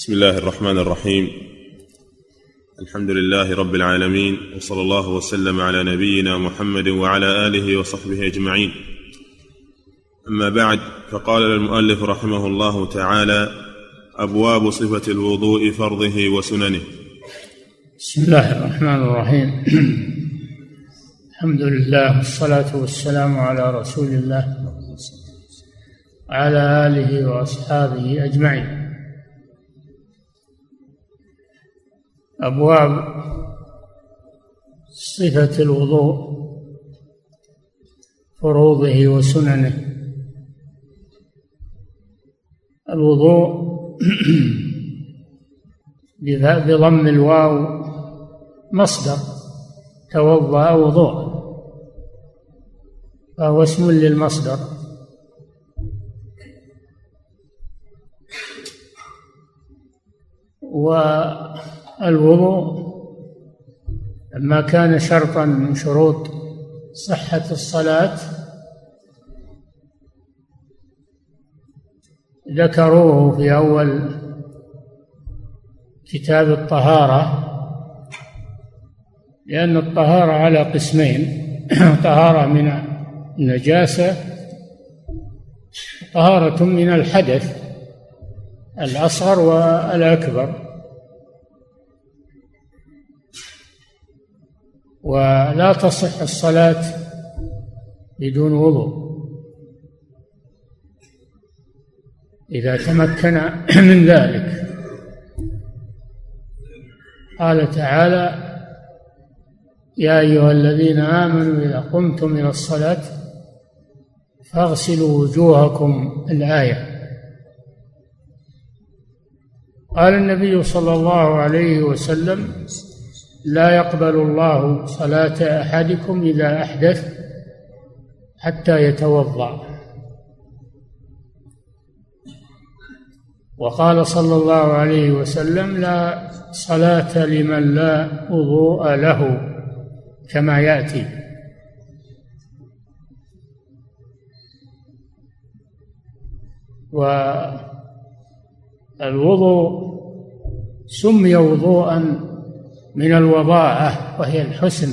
بسم الله الرحمن الرحيم. الحمد لله رب العالمين وصلى الله وسلم على نبينا محمد وعلى آله وصحبه أجمعين. أما بعد فقال المؤلف رحمه الله تعالى أبواب صفة الوضوء فرضه وسننه. بسم الله الرحمن الرحيم. الحمد لله والصلاة والسلام على رسول الله وعلى آله وأصحابه أجمعين. أبواب صفة الوضوء فروضه وسننه. الوضوء بضم الواو مصدر توضأ وضوء. فهو اسم للمصدر. والوضوء لما كان شرطا من شروط صحة الصلاة ذكروه في أول كتاب الطهارة لأن الطهارة على قسمين طهارة من النجاسة طهارة من الحدث الأصغر والأكبر. ولا تصح الصلاة بدون وضوء. إذا تمكن من ذلك. قال تعالى يا أيها الذين آمنوا إذا قمتم إلى الصلاة فاغسلوا وجوهكم الآية. قال النبي صلى الله عليه وسلم لا يقبل الله صلاة أحدكم إذا أحدث حتى يتوضأ. وقال صلى الله عليه وسلم لا صلاة لمن لا وضوء له كما يأتي. والوضوء سمي وضوءا من الوضاعه وهي الحسن.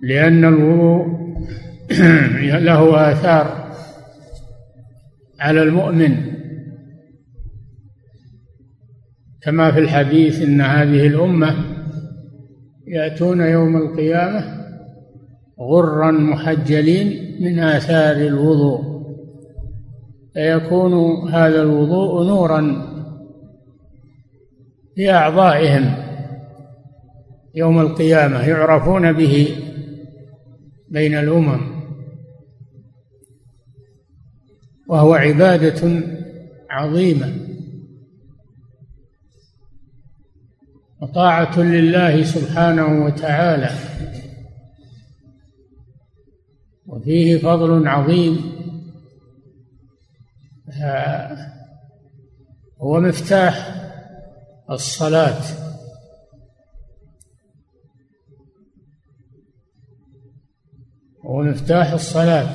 لأن الوضوء له آثار على المؤمن. كما في الحديث إن هذه الأمة يأتون يوم القيامة غرا محجلين من آثار الوضوء. فيكون هذا الوضوء نورا. في أعضائهم يوم القيامة يعرفون به بين الأمم. وهو عبادة عظيمة. وطاعة لله سبحانه وتعالى. وفيه فضل عظيم. هو مفتاح الصلاة. هو مفتاح الصلاة.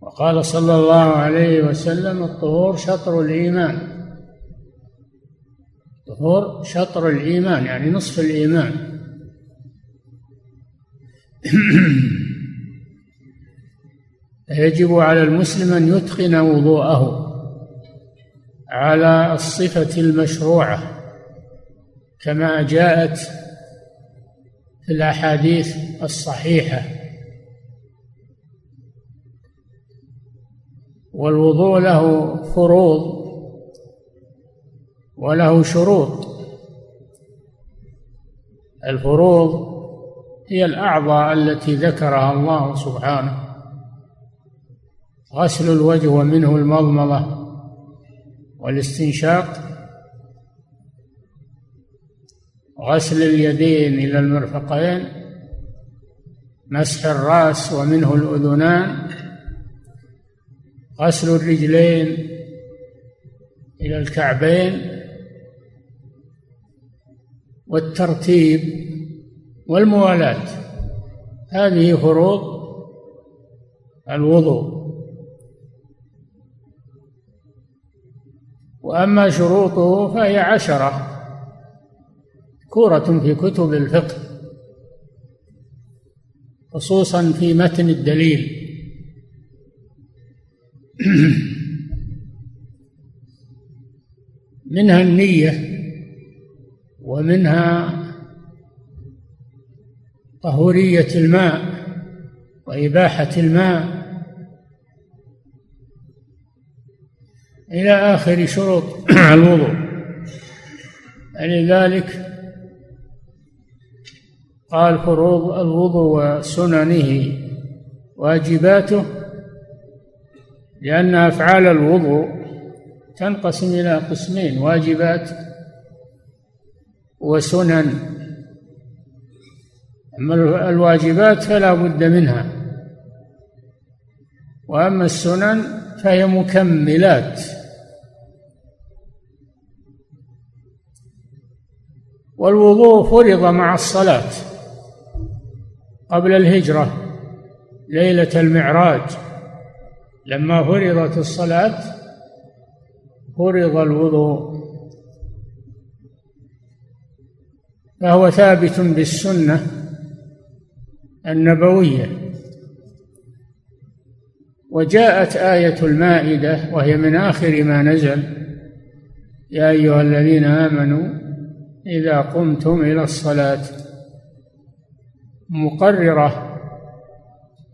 وقال صلى الله عليه وسلم الطهور شطر الإيمان. الطهور شطر الإيمان يعني نصف الإيمان. يجب على المسلم أن يتقن وضوءه. على الصفة المشروعة كما جاءت في الأحاديث الصحيحة. والوضوء له فروض وله شروط. الفروض هي الأعضاء التي ذكرها الله سبحانه. غسل الوجه ومنه المضمضة. والاستنشاق غسل اليدين إلى المرفقين مسح الرأس ومنه الأذنان غسل الرجلين إلى الكعبين والترتيب والموالاة. هذه فروض الوضوء. وأما شروطه فهي عشرة كورة في كتب الفقه خصوصا في متن الدليل. منها النية ومنها طهورية الماء وإباحة الماء إلى آخر شروط الوضوء. لذلك قال فروض الوضوء وسننه واجباته لأن أفعال الوضوء تنقسم إلى قسمين واجبات وسنن. أما الواجبات فلا بد منها وأما السنن فهي مكملات. والوضوء فرض مع الصلاة قبل الهجرة ليلة المعراج. لما فرضت الصلاة فرض الوضوء. فهو ثابت بالسنة النبوية. وجاءت آية المائدة وهي من آخر ما نزل يا أيها الذين آمنوا إذا قمتم إلى الصلاة. مقررة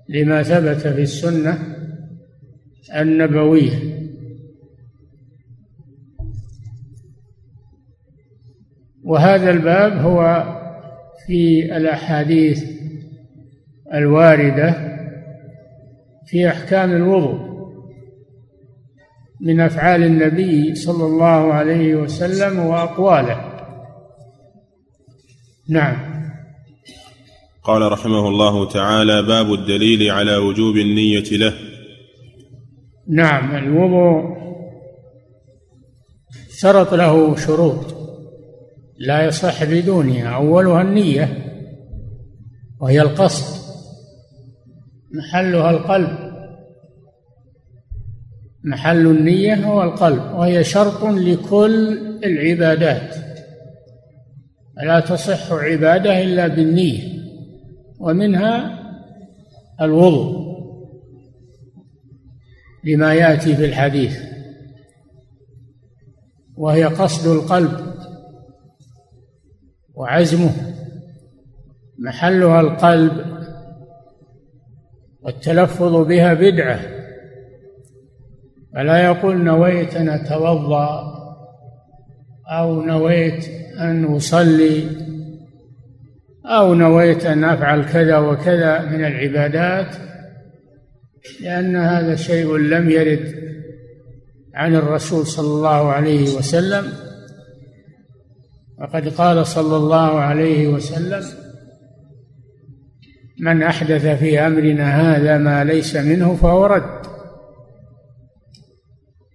لما ثبت في السنة النبوية. وهذا الباب هو في الأحاديث الواردة في أحكام الوضوء من أفعال النبي صلى الله عليه وسلم وأقواله. نعم. قال رحمه الله تعالى باب الدليل على وجوب النية له. نعم الوضوء شرط له شروط لا يصح بدونها. أولها النية وهي القصد محلها القلب. محل النية هو القلب وهي شرط لكل العبادات. لا تصح عبادة إلا بالنية ومنها الوضوء لما يأتي في الحديث وهي قصد القلب وعزمه محلها القلب والتلفظ بها بدعة فلا يقول نويت أن أتوضأ أو نويت أن أصلي أو نويت أن أفعل كذا وكذا من العبادات لأن هذا شيء لم يرد عن الرسول صلى الله عليه وسلم. وقد قال صلى الله عليه وسلم من أحدث في أمرنا هذا ما ليس منه فهو رد.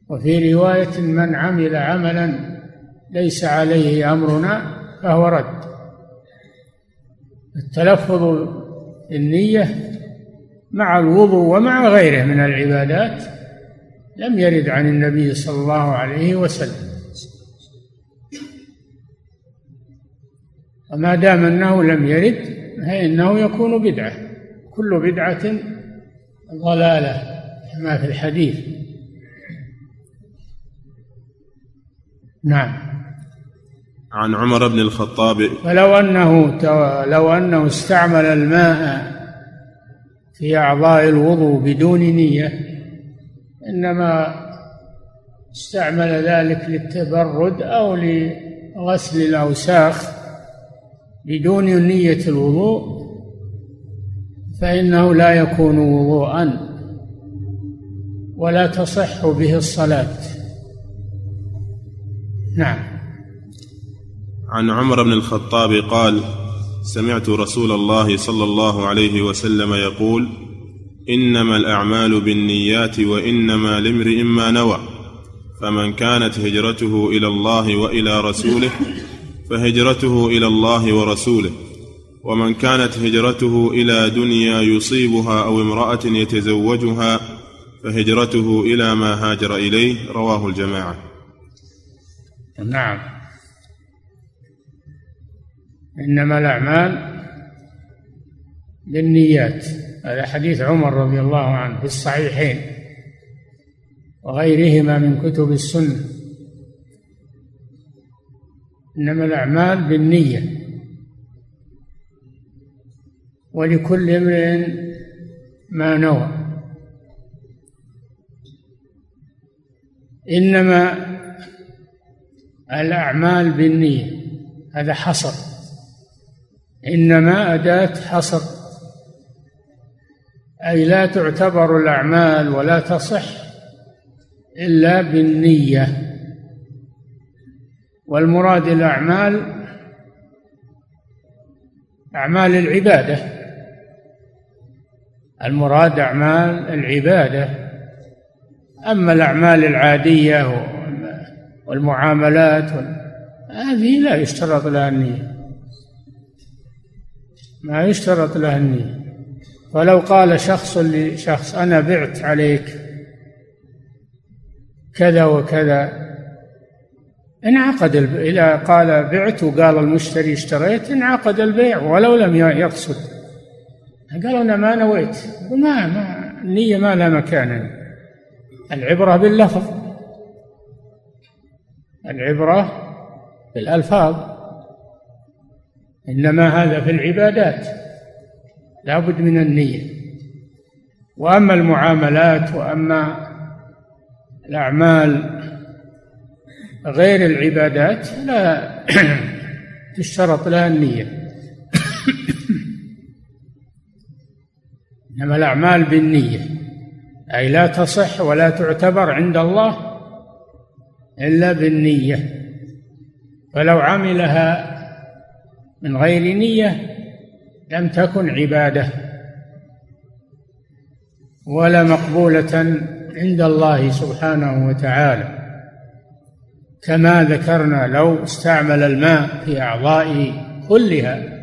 وفي رواية من عمل عملا ليس عليه أمرنا فهو رد. التلفظ النيه مع الوضوء ومع غيره من العبادات لم يرد عن النبي صلى الله عليه وسلم. وما دام أنه لم يرد فإنه يكون بدعة. كل بدعة ضلالة كما في الحديث. نعم. عن عمر بن الخطاب. فلو أنه لو أنه استعمل الماء في أعضاء الوضوء بدون نية إنما استعمل ذلك للتبرد أو لغسل الأوساخ بدون نية الوضوء فإنه لا يكون وضوءا ولا تصح به الصلاة. نعم. عن عمر بن الخطاب قال سمعت رسول الله صلى الله عليه وسلم يقول إنما الأعمال بالنيات وإنما لامرئ ما نوى فمن كانت هجرته إلى الله وإلى رسوله فهجرته إلى الله ورسوله ومن كانت هجرته إلى دنيا يصيبها أو امرأة يتزوجها فهجرته إلى ما هاجر إليه رواه الجماعة. نعم. إنما الأعمال بالنيات هذا حديث عمر رضي الله عنه في الصحيحين وغيرهما من كتب السنة. إنما الأعمال بالنية. ولكل امرئ ما نوى. إنما الأعمال بالنية. هذا حصر. إنما أداة حصر. أي لا تعتبر الأعمال ولا تصح إلا بالنية. والمراد الأعمال أعمال العبادة. المراد أعمال العبادة. أما الأعمال العادية والمعاملات هذه لا يشترط لها النية. ما يشترط لها النية ولو قال شخص لشخص أنا بعت عليك كذا وكذا. انعقد إذا قال بعت وقال المشتري اشتريت انعقد البيع ولو لم يقصد. قال أنا ما نويت. ما ما النية ما لها مكان العبرة باللفظ. العبرة بالألفاظ. إنما هذا في العبادات. لا بد من النية. وأما المعاملات وأما الأعمال غير العبادات لا تشترط لها النية. إنما الأعمال بالنية. أي لا تصح ولا تعتبر عند الله إلا بالنية. فلو عملها من غير نية لم تكن عبادة ولا مقبولة عند الله سبحانه وتعالى. كما ذكرنا لو استعمل الماء في أعضائه كلها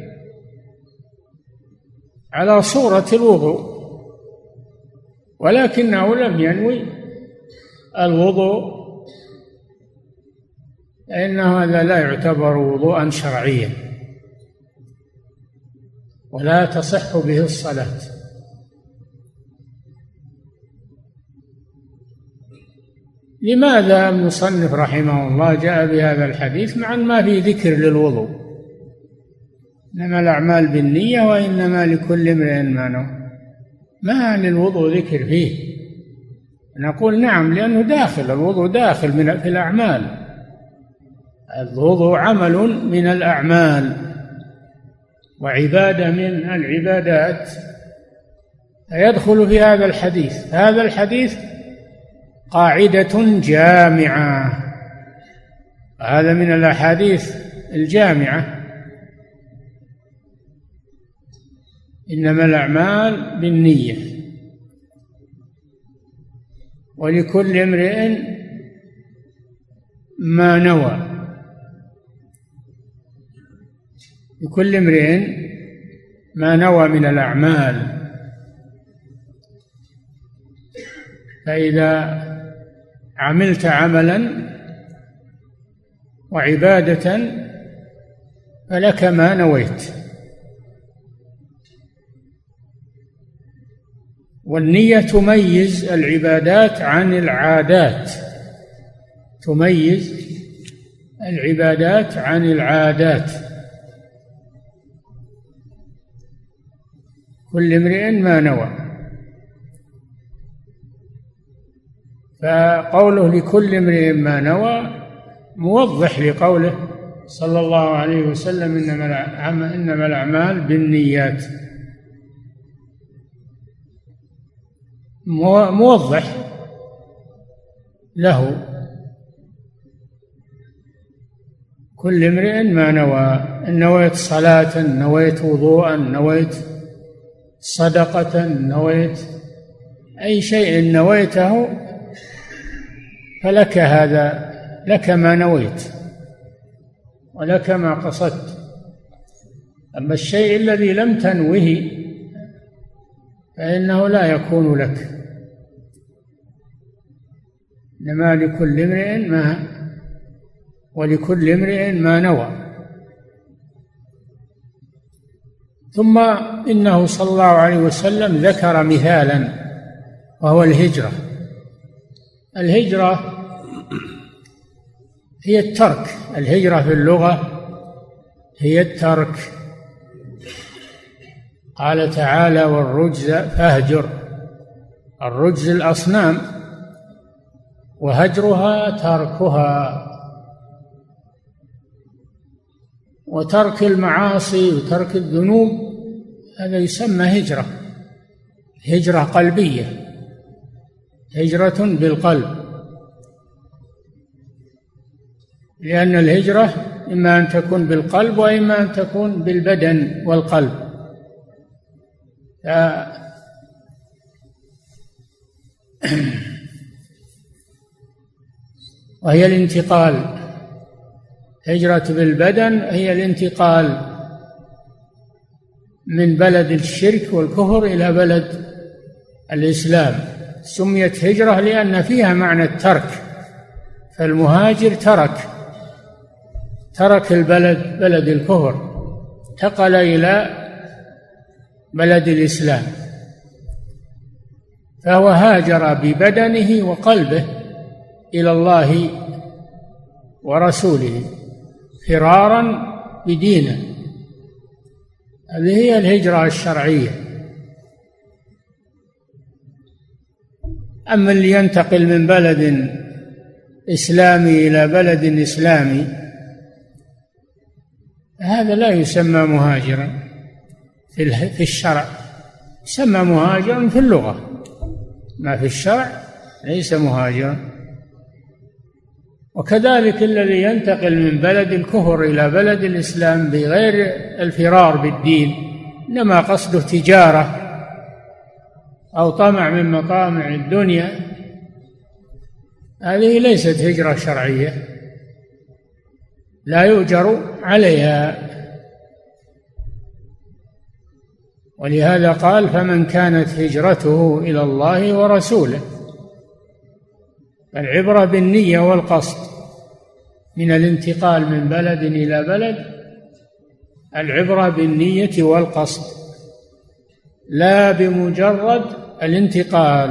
على صورة الوضوء ولكنه لم ينوي الوضوء فإن هذا لا يعتبر وضوءا شرعيا. ولا تصح به الصلاة. لماذا المصنف رحمه الله جاء بهذا الحديث مع ما في ذكر للوضوء؟ إنما الأعمال بالنية وإنما لكل امرئ ما نوى. ما للوضوء ذكر فيه؟ نقول نعم لأنه داخل الوضوء داخل من في الأعمال. الوضوء عمل من الأعمال. وعبادة من العبادات فيدخل في هذا الحديث. هذا الحديث قاعدة جامعة. هذا من الأحاديث الجامعة. إنما الأعمال بالنية. ولكل امرئ ما نوى. لكل امرئ ما نوى من الأعمال. فإذا عملت عملا وعبادة فلك ما نويت. والنية تميز العبادات عن العادات. تميز العبادات عن العادات. كل امرئ ما نوى. فقوله لكل امرئ ما نوى موضح لقوله صلى الله عليه وسلم إنما إنما الأعمال بالنيات. موضح له كل امرئ ما نوى. إن نويت صلاة نويت وضوءا نويت صدقة نويت أي شيء نويته فلك هذا لك ما نويت ولك ما قصدت. أما الشيء الذي لم تنوه فإنه لا يكون لك. إنما لكل امرئ ما ولكل امرئ ما نوى. ثم إنه صلى الله عليه وسلم ذكر مثالا وهو الهجرة. الهجرة هي الترك. الهجرة في اللغة هي الترك. قال تعالى والرجز فاهجر. الرجز الأصنام وهجرها تركها. وترك المعاصي وترك الذنوب هذا يسمى هجرة. هجرة قلبية. هجرة بالقلب. لأن الهجرة إما أن تكون بالقلب وإما أن تكون بالبدن والقلب. وهي الانتقال. هجرة بالبدن هي الانتقال. من بلد الشرك والكفر إلى بلد الإسلام. سميت هجرة لأن فيها معنى الترك فالمهاجر ترك ترك البلد بلد الكفر انتقل إلى بلد الإسلام. فهو هاجر ببدنه وقلبه إلى الله ورسوله فرارا بدينه. هذه هي الهجرة الشرعية. أما اللي ينتقل من بلد إسلامي إلى بلد إسلامي هذا لا يسمى مهاجرا في الشرع. يسمى مهاجرا في اللغة. ما في الشرع ليس مهاجرا. وكذلك الذي ينتقل من بلد الكفر إلى بلد الإسلام بغير الفرار بالدين إنما قصده تجارة أو طمع من مطامع الدنيا. هذه ليست هجرة شرعية لا يؤجر عليها. ولهذا قال فمن كانت هجرته إلى الله ورسوله العبرة بالنية والقصد من الانتقال من بلد إلى بلد العبرة بالنية والقصد لا بمجرد الانتقال.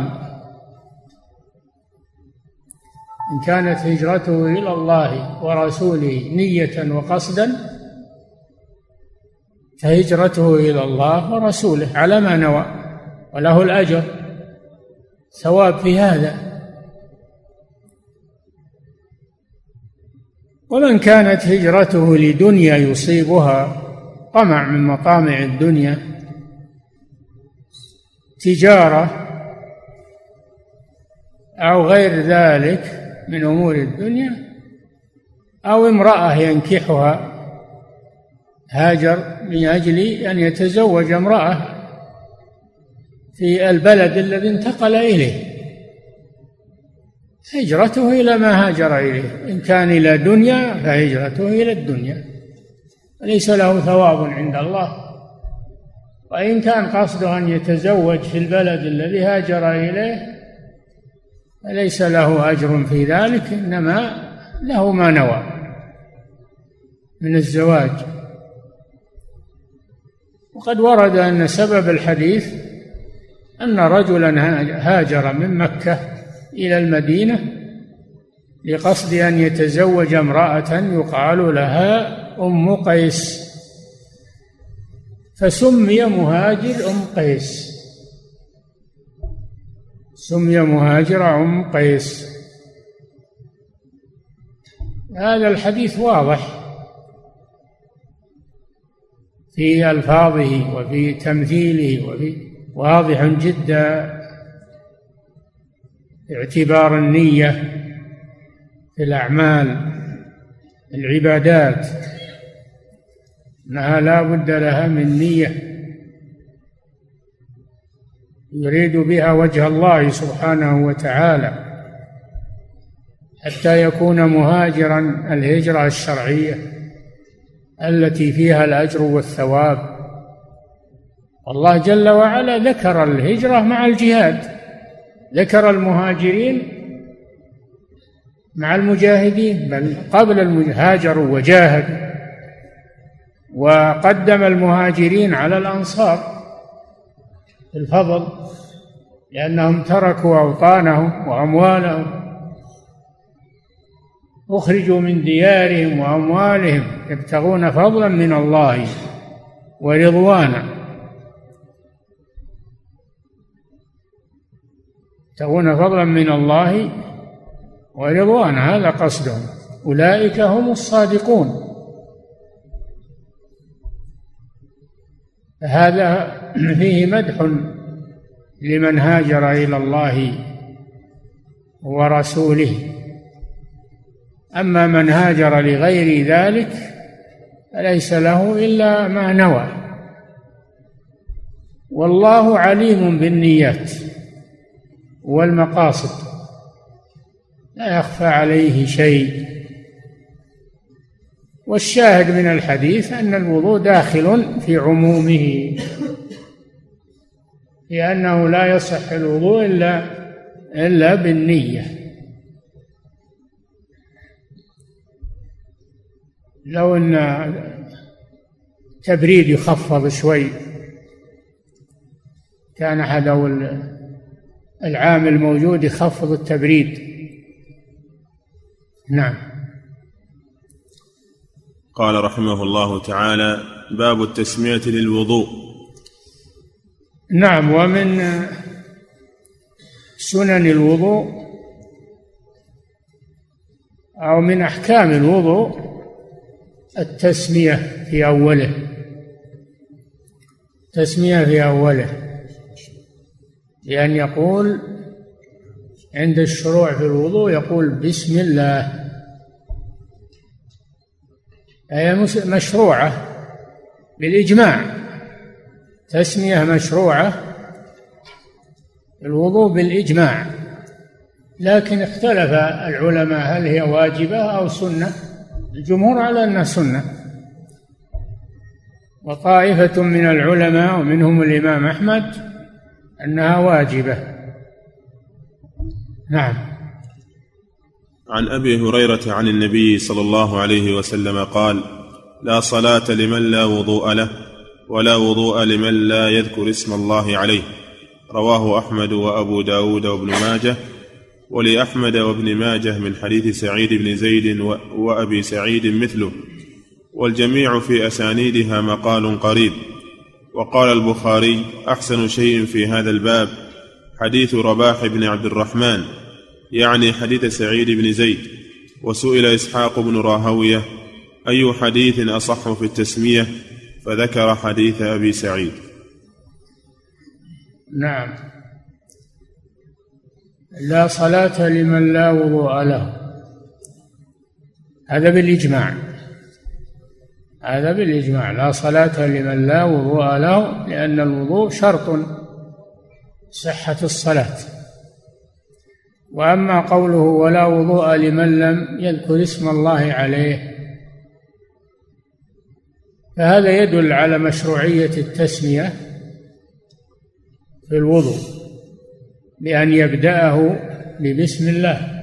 إن كانت هجرته إلى الله ورسوله نية وقصدا فهجرته إلى الله ورسوله على ما نوى وله الأجر ثواب في هذا. ومن كانت هجرته لدنيا يصيبها طمع من مطامع الدنيا. تجارة أو غير ذلك من أمور الدنيا أو امرأة ينكحها هاجر من أجل أن يتزوج امرأة في البلد الذي انتقل إليه. هجرته إلى ما هاجر إليه. إن كان إلى دنيا فهجرته إلى الدنيا. ليس له ثواب عند الله. وإن كان قصده أن يتزوج في البلد الذي هاجر إليه فليس له أجر في ذلك إنما له ما نوى من الزواج. وقد ورد أن سبب الحديث أن رجلا هاجر من مكة إلى المدينة لقصد أن يتزوج امرأة يقال لها أم قيس. فسمي مهاجر أم قيس. سمي مهاجر أم قيس. هذا الحديث واضح في ألفاظه وفي تمثيله وفي واضح جدا. اعتبار النية في الأعمال العبادات. أنها لا بد لها من نية. يريد بها وجه الله سبحانه وتعالى حتى يكون مهاجرا الهجرة الشرعية التي فيها الأجر والثواب. الله جل وعلا ذكر الهجرة مع الجهاد. ذكر المهاجرين مع المجاهدين بل قبل هاجروا وجاهدوا وقدم المهاجرين على الأنصار الفضل لأنهم تركوا أوطانهم وأموالهم أخرجوا من ديارهم وأموالهم يبتغون فضلا من الله ورضوانا. يبتغون فضلا من الله ورضوانا هذا قصدهم. أولئك هم الصادقون. هذا فيه مدح لمن هاجر إلى الله ورسوله. أما من هاجر لغير ذلك فليس له إلا ما نوى. والله عليم بالنيات. والمقاصد. لا يخفى عليه شيء. والشاهد من الحديث أن الوضوء داخل في عمومه لأنه لا يصح الوضوء إلا إلا بالنية. لو أن تبريد يخفض شوي كان أحد أو العامل موجود يخفض التبريد. نعم. قال رحمه الله تعالى باب التسمية للوضوء. نعم ومن سنن الوضوء أو من أحكام الوضوء التسمية في أوله. تسمية في أوله. لأن يقول عند الشروع في الوضوء يقول بسم الله. هي مشروعة بالإجماع. تسمية مشروعة الوضوء بالإجماع. لكن اختلف العلماء هل هي واجبة أو سنة. الجمهور على أنها سنة. وطائفة من العلماء ومنهم الإمام أحمد أنها واجبة. نعم. عن أبي هريرة عن النبي صلى الله عليه وسلم قال لا صلاة لمن لا وضوء له ولا وضوء لمن لا يذكر اسم الله عليه. رواه أحمد وأبو داود وابن ماجه ولأحمد وابن ماجه من حديث سعيد بن زيد وأبي سعيد مثله. والجميع في أسانيدها مقال قريب. وقال البخاري أحسن شيء في هذا الباب حديث رباح بن عبد الرحمن يعني حديث سعيد بن زيد وسئل إسحاق بن راهوية أي حديث أصح في التسمية؟ فذكر حديث أبي سعيد. نعم. لا صلاة لمن لا وضوء له. هذا بالإجماع. هذا بالإجماع. لا صلاة لمن لا وضوء له لأن الوضوء شرط صحة الصلاة. وأما قوله ولا وضوء لمن لم يذكر اسم الله عليه فهذا يدل على مشروعية التسمية في الوضوء بأن يبدأه ببسم الله.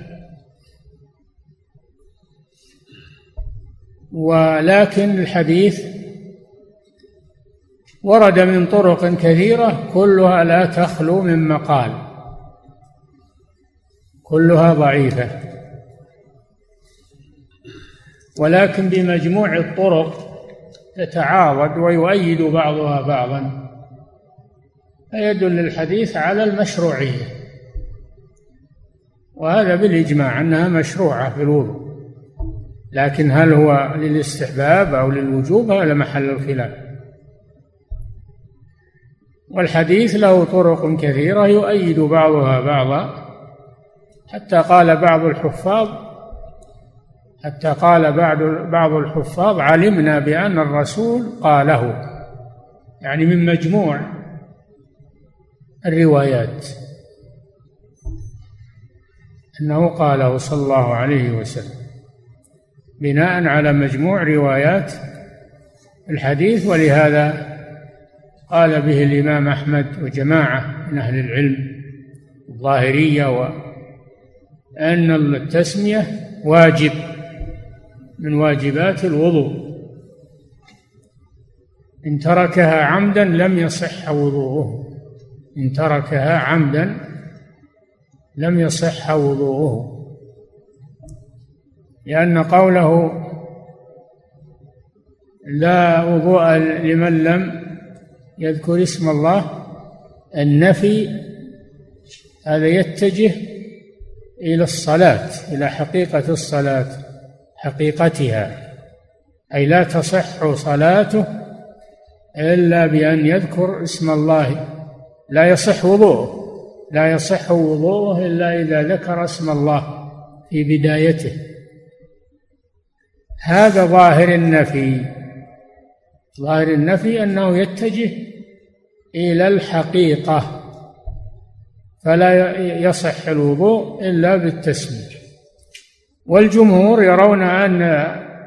ولكن الحديث ورد من طرق كثيرة كلها لا تخلو من مقال. كلها ضعيفة. ولكن بمجموع الطرق تتعاضد ويؤيد بعضها بعضا. فيدل الحديث على المشروعية. وهذا بالإجماع أنها مشروعة في الوضوء. لكن هل هو للاستحباب أو للوجوب؟ هذا محل الخلاف. والحديث له طرق كثيرة يؤيد بعضها بعضا. حتى قال بعض الحفاظ حتى قال بعض بعض الحفاظ علمنا بأن الرسول قاله. يعني من مجموع الروايات. أنه قاله صلى الله عليه وسلم. بناء على مجموع روايات الحديث ولهذا قال به الإمام أحمد وجماعة من أهل العلم الظاهرية أن التسمية واجب من واجبات الوضوء. إن تركها عمدا لم يصح وضوءه. إن تركها عمدا لم يصح وضوءه. لأن قوله لا وضوء لمن لم يذكر اسم الله النفي هذا يتجه إلى الصلاة إلى حقيقة الصلاة حقيقتها. أي لا تصح صلاته إلا بأن يذكر اسم الله. لا يصح وضوءه. لا يصح وضوءه إلا إذا ذكر اسم الله في بدايته. هذا ظاهر النفي. ظاهر النفي أنه يتجه إلى الحقيقة فلا يصح الوضوء إلا بالتسمية. والجمهور يرون أن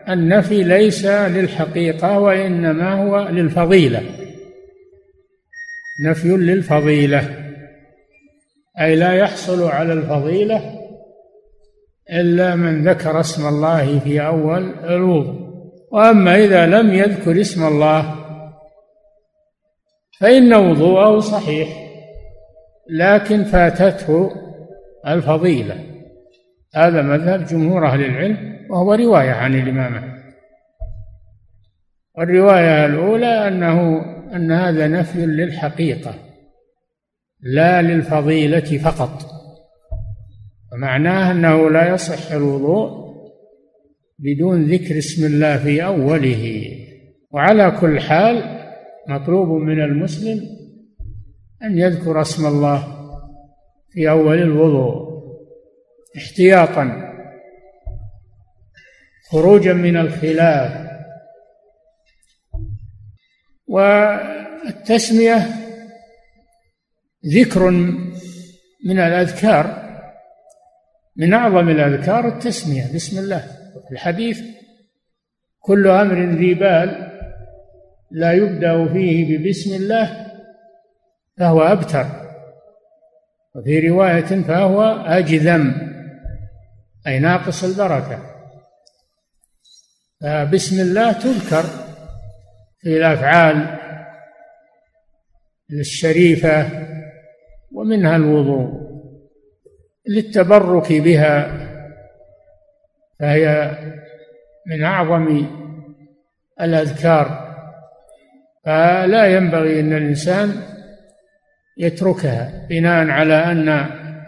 النفي ليس للحقيقة وإنما هو للفضيلة. نفي للفضيلة أي لا يحصل على الفضيلة إلا من ذكر اسم الله في أول الوضوء. وأما إذا لم يذكر اسم الله فإن وضوءه صحيح لكن فاتته الفضيلة. هذا مذهب جمهور أهل العلم وهو رواية عن الإمام والرواية الأولى أنه أن هذا نفي للحقيقة لا للفضيلة فقط. ومعناه أنه لا يصح الوضوء بدون ذكر اسم الله في أوله. وعلى كل حال مطلوب من المسلم أن يذكر اسم الله في أول الوضوء احتياطا. خروجا من الخلاف. والتسمية ذكر من الأذكار. من أعظم الأذكار التسمية. بسم الله. الحديث كل أمر ذي بال لا يبدأ فيه ببسم الله فهو أبتر. وفي رواية فهو أجذم أي ناقص البركة. فبسم الله تذكر في الأفعال الشريفة ومنها الوضوء. للتبرك بها فهي من أعظم الأذكار. فلا ينبغي أن الإنسان يتركها بناء على أن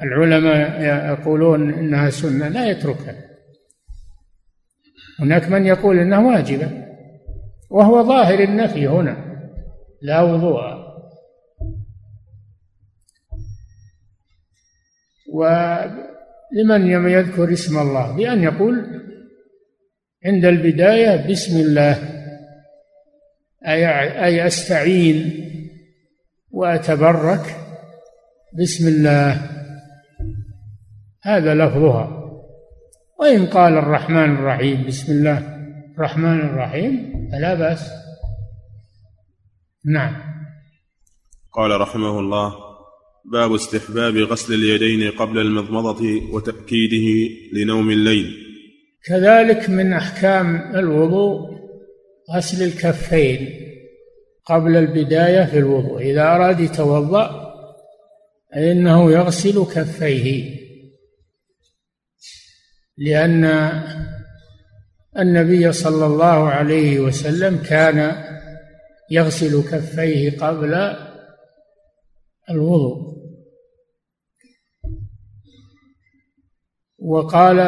العلماء يقولون إنها سنة لا يتركها. هناك من يقول إنها واجبة وهو ظاهر النفي هنا لا وضوء. ولمن يذكر اسم الله بأن يقول عند البداية بسم الله أي أستعين وأتبرك بسم الله. هذا لفظها. وإن قال الرحمن الرحيم بسم الله الرحمن الرحيم فلا بأس. نعم. قال رحمه الله باب استحباب غسل اليدين قبل المضمضة وتأكيده لنوم الليل. كذلك من أحكام الوضوء غسل الكفين قبل البداية في الوضوء. إذا أراد يتوضأ فإنه يغسل كفيه لأن النبي صلى الله عليه وسلم كان يغسل كفيه قبل الوضوء. وقال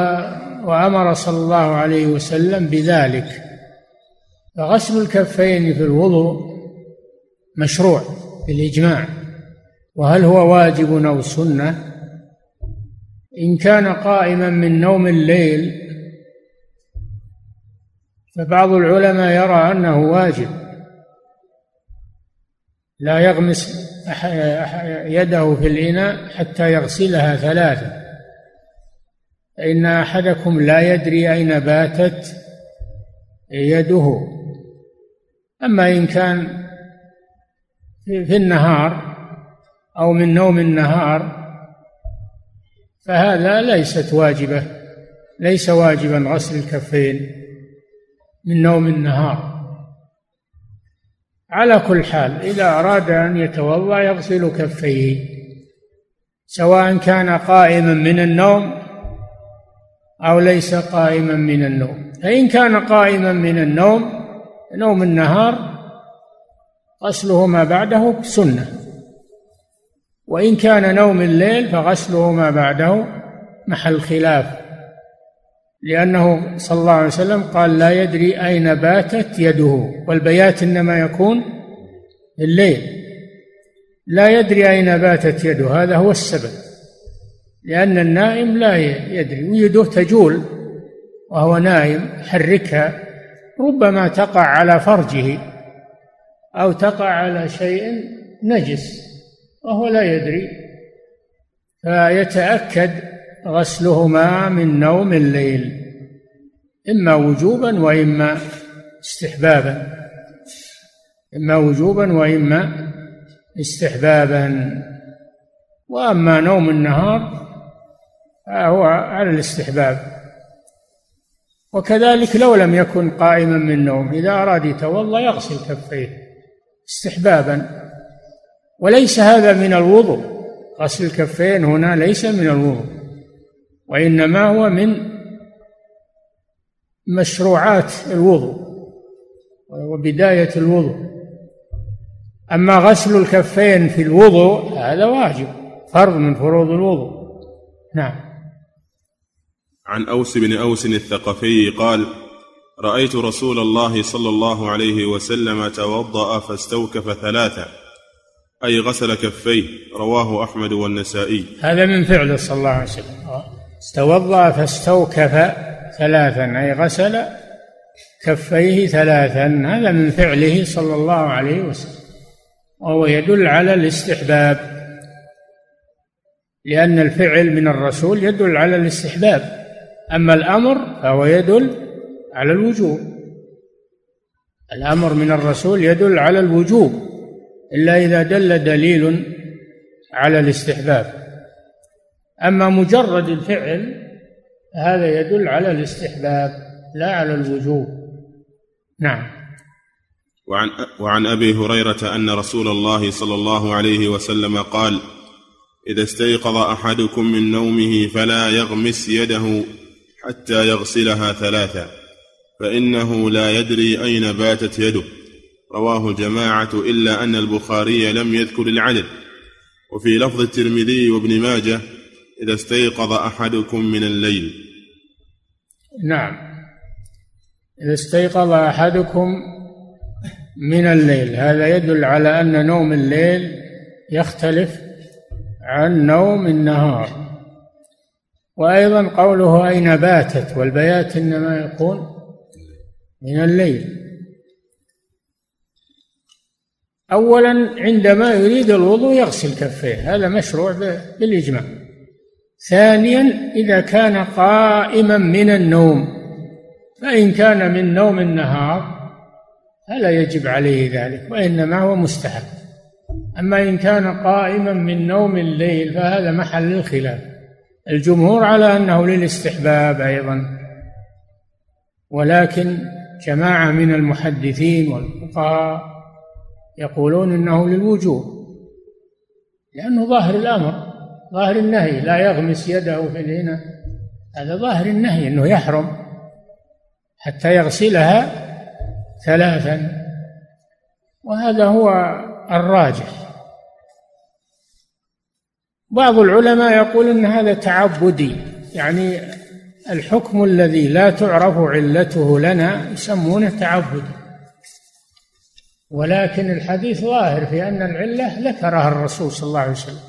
وأمر صلى الله عليه وسلم بذلك. فغسل الكفين في الوضوء مشروع بالإجماع وهل هو واجب أو سنة؟ إن كان قائما من نوم الليل فبعض العلماء يرى أنه واجب. لا يغمس يده في الإناء حتى يغسلها ثلاثة. فإن أحدكم لا يدري أين باتت يده. أما إن كان في النهار أو من نوم النهار فهذا ليست واجبة ليس واجبا غسل الكفين من نوم النهار. على كل حال إذا أراد أن يتوضأ يغسل كفيه سواء كان قائما من النوم أو ليس قائما من النوم. فإن كان قائما من النوم نوم النهار غسله ما بعده سنة. وإن كان نوم الليل فغسله ما بعده محل خلاف. لأنه صلى الله عليه وسلم قال لا يدري أين باتت يده. والبيات إنما يكون الليل. لا يدري أين باتت يده. هذا هو السبب. لأن النائم لا يدري ويده تجول وهو نائم حركها ربما تقع على فرجه أو تقع على شيء نجس وهو لا يدري. فيتأكد غسلهما من نوم الليل إما وجوبا وإما استحبابا. إما وجوبا وإما استحبابا. وأما نوم النهار فهو على الاستحباب. وكذلك لو لم يكن قائما من نوم إذا أراد يتوضأ يغسل كفيه استحبابا. وليس هذا من الوضوء. غسل الكفين هنا ليس من الوضوء وإنما هو من مشروعات الوضوء وبداية الوضوء. أما غسل الكفين في الوضوء هذا واجب فرض من فروض الوضوء. نعم. عن أوس بن أوس الثقفي قال رأيت رسول الله صلى الله عليه وسلم توضأ فاستوكف ثلاثة أي غسل كفيه رواه أحمد والنسائي. هذا من فعله صلى الله عليه وسلم. استوضأ فاستوكف ثلاثا أي غسل كفيه ثلاثا. هذا من فعله صلى الله عليه وسلم وهو يدل على الاستحباب لأن الفعل من الرسول يدل على الاستحباب. أما الأمر فهو يدل على الوجوب. الأمر من الرسول يدل على الوجوب إلا إذا دل دليل على الاستحباب. أما مجرد الفعل هذا يدل على الاستحباب لا على الوجوب. نعم. وعن وعن أبي هريرة أن رسول الله صلى الله عليه وسلم قال إذا استيقظ أحدكم من نومه فلا يغمس يده حتى يغسلها ثلاثا فإنه لا يدري أين باتت يده. رواه الجماعة إلا أن البخاري لم يذكر العدد. وفي لفظ الترمذي وابن ماجه إذا استيقظ أحدكم من الليل. نعم. إذا استيقظ أحدكم من الليل هذا يدل على أن نوم الليل يختلف عن نوم النهار. وأيضا قوله أين باتت والبيات إنما يكون من الليل. أولا عندما يريد الوضوء يغسل كفيه هذا مشروع بالإجماع. ثانيا إذا كان قائما من النوم فإن كان من نوم النهار فلا يجب عليه ذلك وإنما هو مستحب. أما إن كان قائما من نوم الليل فهذا محل الخلاف. الجمهور على أنه للاستحباب أيضا ولكن جماعة من المحدثين والفقهاء يقولون إنه للوجوب لأنه ظاهر الأمر ظاهر النهي لا يغمس يده في الاناء هذا ظاهر النهي إنه يحرم حتى يغسلها ثلاثا وهذا هو الراجح. بعض العلماء يقول إن هذا تعبدي يعني الحكم الذي لا تعرف علته لنا يسمونه تعبد ولكن الحديث ظاهر في أن العلة ذكرها الرسول صلى الله عليه وسلم.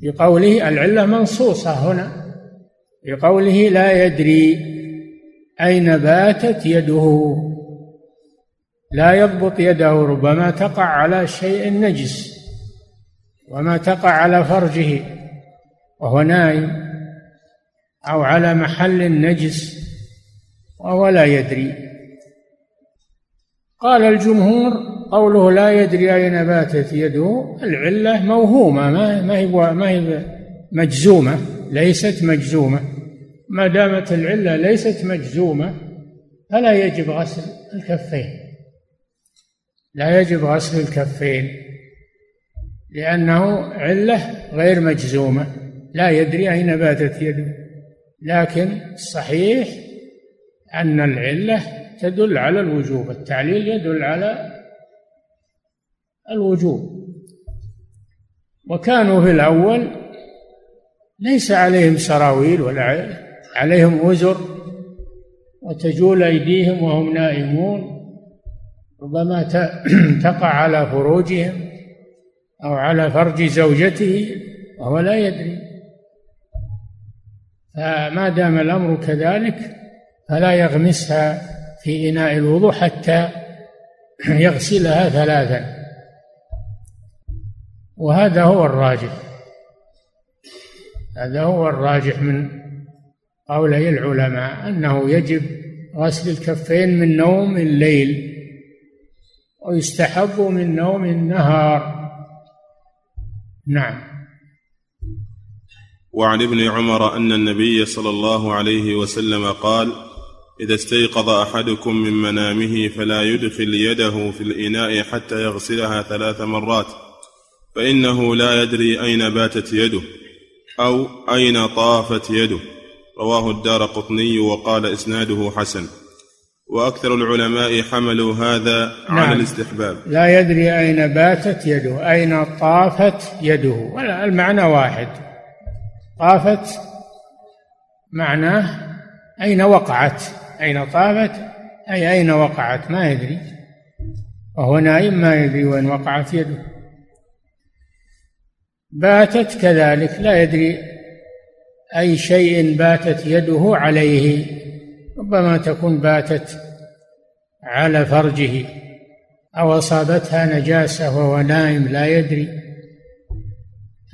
بقوله العلة منصوصة هنا. بقوله لا يدري أين باتت يده. لا يضبط يده ربما تقع على شيء نجس. وما تقع على فرجه وهو نايم أو على محل نجس وهو لا يدري. قال الجمهور قوله لا يدري أين باتت يده العلة موهومة ما ما هي ما هي مجزومة ليست مجزومة. ما دامت العلة ليست مجزومة فلا يجب غسل الكفين. لا يجب غسل الكفين. لأنه علة غير مجزومة لا يدري أين باتت يده. لكن الصحيح أن العلة تدل على الوجوب التعليل يدل على الوجوب. وكانوا في الأول ليس عليهم سراويل ولا عليهم وزر وتجول أيديهم وهم نائمون. ربما تقع على فروجهم. أو على فرج زوجته وهو لا يدري. فما دام الأمر كذلك فلا يغمسها في إناء الوضوء حتى يغسلها ثلاثا. وهذا هو الراجح. هذا هو الراجح من قولي العلماء أنه يجب غسل الكفين من نوم الليل ويستحب من نوم النهار. نعم. وعن ابن عمر أن النبي صلى الله عليه وسلم قال إذا استيقظ أحدكم من منامه فلا يدخل يده في الإناء حتى يغسلها ثلاث مرات فإنه لا يدري أين باتت يده أو أين طافت يده. رواه الدار قطني وقال إسناده حسن. وأكثر العلماء حملوا هذا نعم. على الاستحباب. لا يدري أين باتت يده أين طافت يده ولا المعنى واحد. طافت معناه أين وقعت؟ أين طافت؟ أي أين وقعت؟ ما يدري. وهو نائم ما يدري وين وقعت يده. باتت كذلك لا يدري أي شيء باتت يده عليه. ربما تكون باتت على فرجه أو أصابتها نجاسة وهو نائم لا يدري.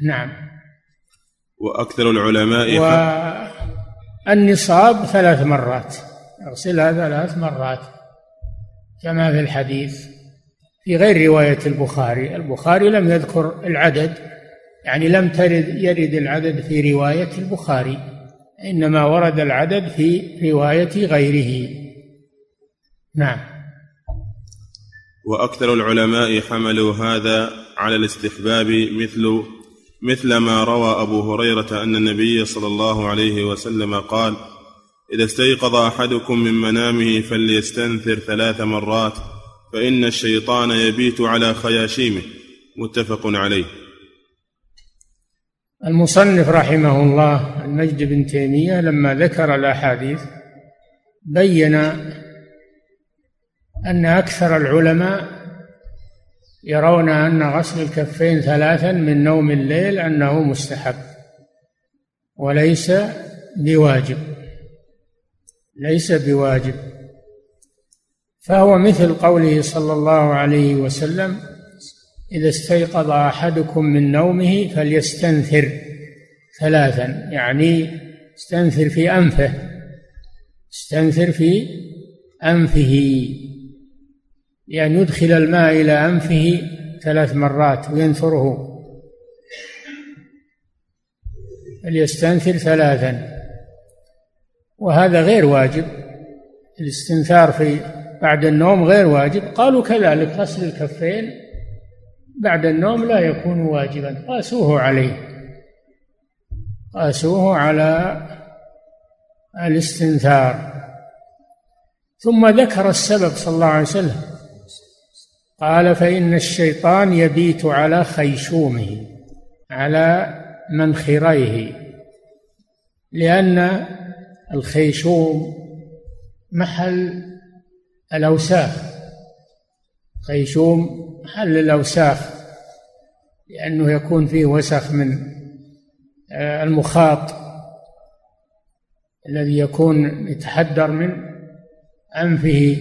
نعم. وأكثر العلماء والنصاب ثلاث مرات. يغسلها ثلاث مرات. كما في الحديث في غير رواية البخاري. البخاري لم يذكر العدد يعني لم ترد يرد العدد في رواية البخاري. إنما ورد العدد في رواية غيره. نعم. وأكثر العلماء حملوا هذا على الاستحباب مثل مثل ما روى أبو هريرة أن النبي صلى الله عليه وسلم قال إذا استيقظ أحدكم من منامه فليستنثر ثلاث مرات فإن الشيطان يبيت على خياشيمه. متفق عليه. المصنف رحمه الله المجد بن تيمية لما ذكر الأحاديث بين أن أكثر العلماء يرون أن غسل الكفين ثلاثا من نوم الليل أنه مستحب وليس بواجب ليس بواجب. فهو مثل قوله صلى الله عليه وسلم إذا استيقظ أحدكم من نومه فليستنثر ثلاثا يعني استنثر في أنفه استنثر في أنفه يعني يدخل الماء إلى أنفه ثلاث مرات وينثره. فليستنثر ثلاثا. وهذا غير واجب. الاستنثار في بعد النوم غير واجب. قالوا كذلك غسل الكفين. بعد النوم لا يكون واجبا. قاسوه عليه. قاسوه على الاستنثار. ثم ذكر السبب صلى الله عليه وسلم. قال فإن الشيطان يبيت على خيشومه على منخريه لأن الخيشوم محل الأوساخ. خيشوم محل الأوساخ لأنه يكون فيه وسخ من آه، المخاط الذي يكون يتحدر من أنفه.